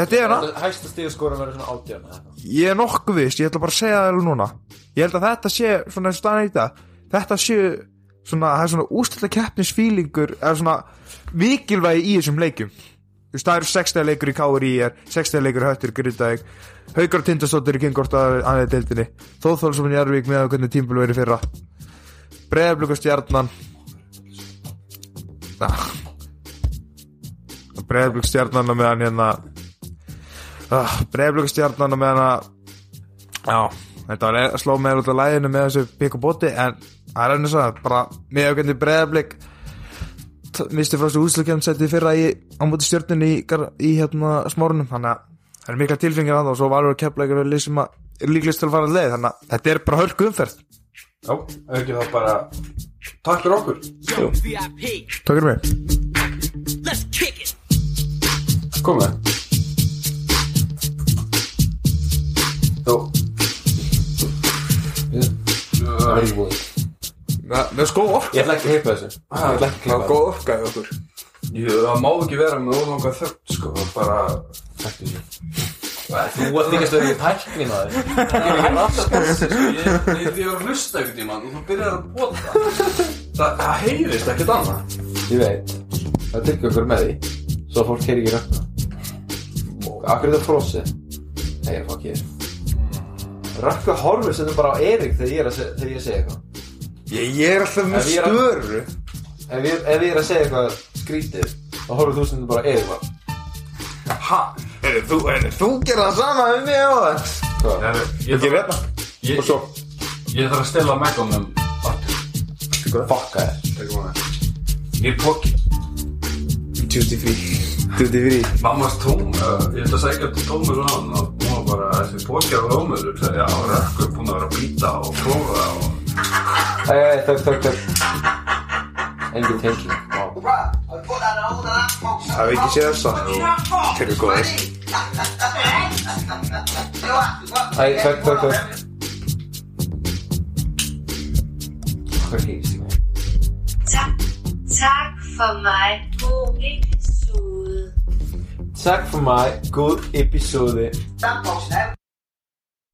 þetta er að Hæsta stíðskóra verður svona átjörn eða eitthvað. ég er nokkuð viss, ég ætla bara að segja það alveg núna. Ég held að þetta sé, svona eins og staðan í þetta þetta sé svona, það er svona ústætta keppnisfílingur eða svona mikilvægi í þessum leikjum. Þú veist, það eru 60 leikur í KRI er 60 leikur í höttur Grindavík. Haukar og Tindastóttir í kynkort að aðeins deildinni. Þóðþólsum í Jarvík með að hvernig tímbil verið fyrra. Breiðablík og Stjarnan. Breiðablík Stjarnan og meðan hérna uh, Breiðablík og Stjarnan og meðan að Já, þetta var að sló með út af læginu með þessu pikk og bóti en það er ennum svo bara með auðvitað breyðablik misti frá þessu úslukjum setið fyrra í á móti stjörnunni í, í hérna smórunum þannig að það er mikla tilfengið að það og svo valur að kepla ykkur lið sem að er líklist til að fara að leið. Þannig að þetta er bara hörku umferð. Já, ekki þá bara Takk fyrir okkur. VIP, Takk fyrir mig. Let's kick it. Komið Það búið Það er skóð orka. Ég ætla ekki að heipa þessu. Ég ætla ekki að klippa góð orka í okkur. Jú, Það má ekki vera með ólanga þögt sko það er Bara þessu. Þú að þykast að vera í á þér Það er ekki raskat Ég ég- ég er að hlusta einhvern tímann og þú byrjar að bóta Það, það heyrist ekkert annað. Ég veit. Það ekki okkur með því Svo fólk heyri ekki rækna Akkur er þetta frosið? Nei, ég ég Rökku horfið sem bara á Erik þegar ég er að segja, þegar ég segi eitthvað. Ég, ég er alltaf með Ef ég er að- störu. Ef ég, ef ég er að segja eitthvað skrítið þá horfið þú sem bara á Erik bara. Ha? Er þú, er þú gerð það sama um mig á það? Hvað? Ég, Ég þarf- er hérna. ég, Og svo? ég þarf að stela meganum aftur. Fokka þér Ég er póki Duty free. Duty free. Mammas tóm, uh, ég ætla að segja til tómur á hann og var bara þessi pókjar og ómöður sagði, já, rökkur búin að vera að býta og prófa og Æ, þögg, þögg Engin tenging. Vá. Það við ekki séð þessa? Þeir eru góðir. Æ, þögg, þögg, þögg. Hvað heyrst í mig? Tak, tak for mig. God Back for my good episode.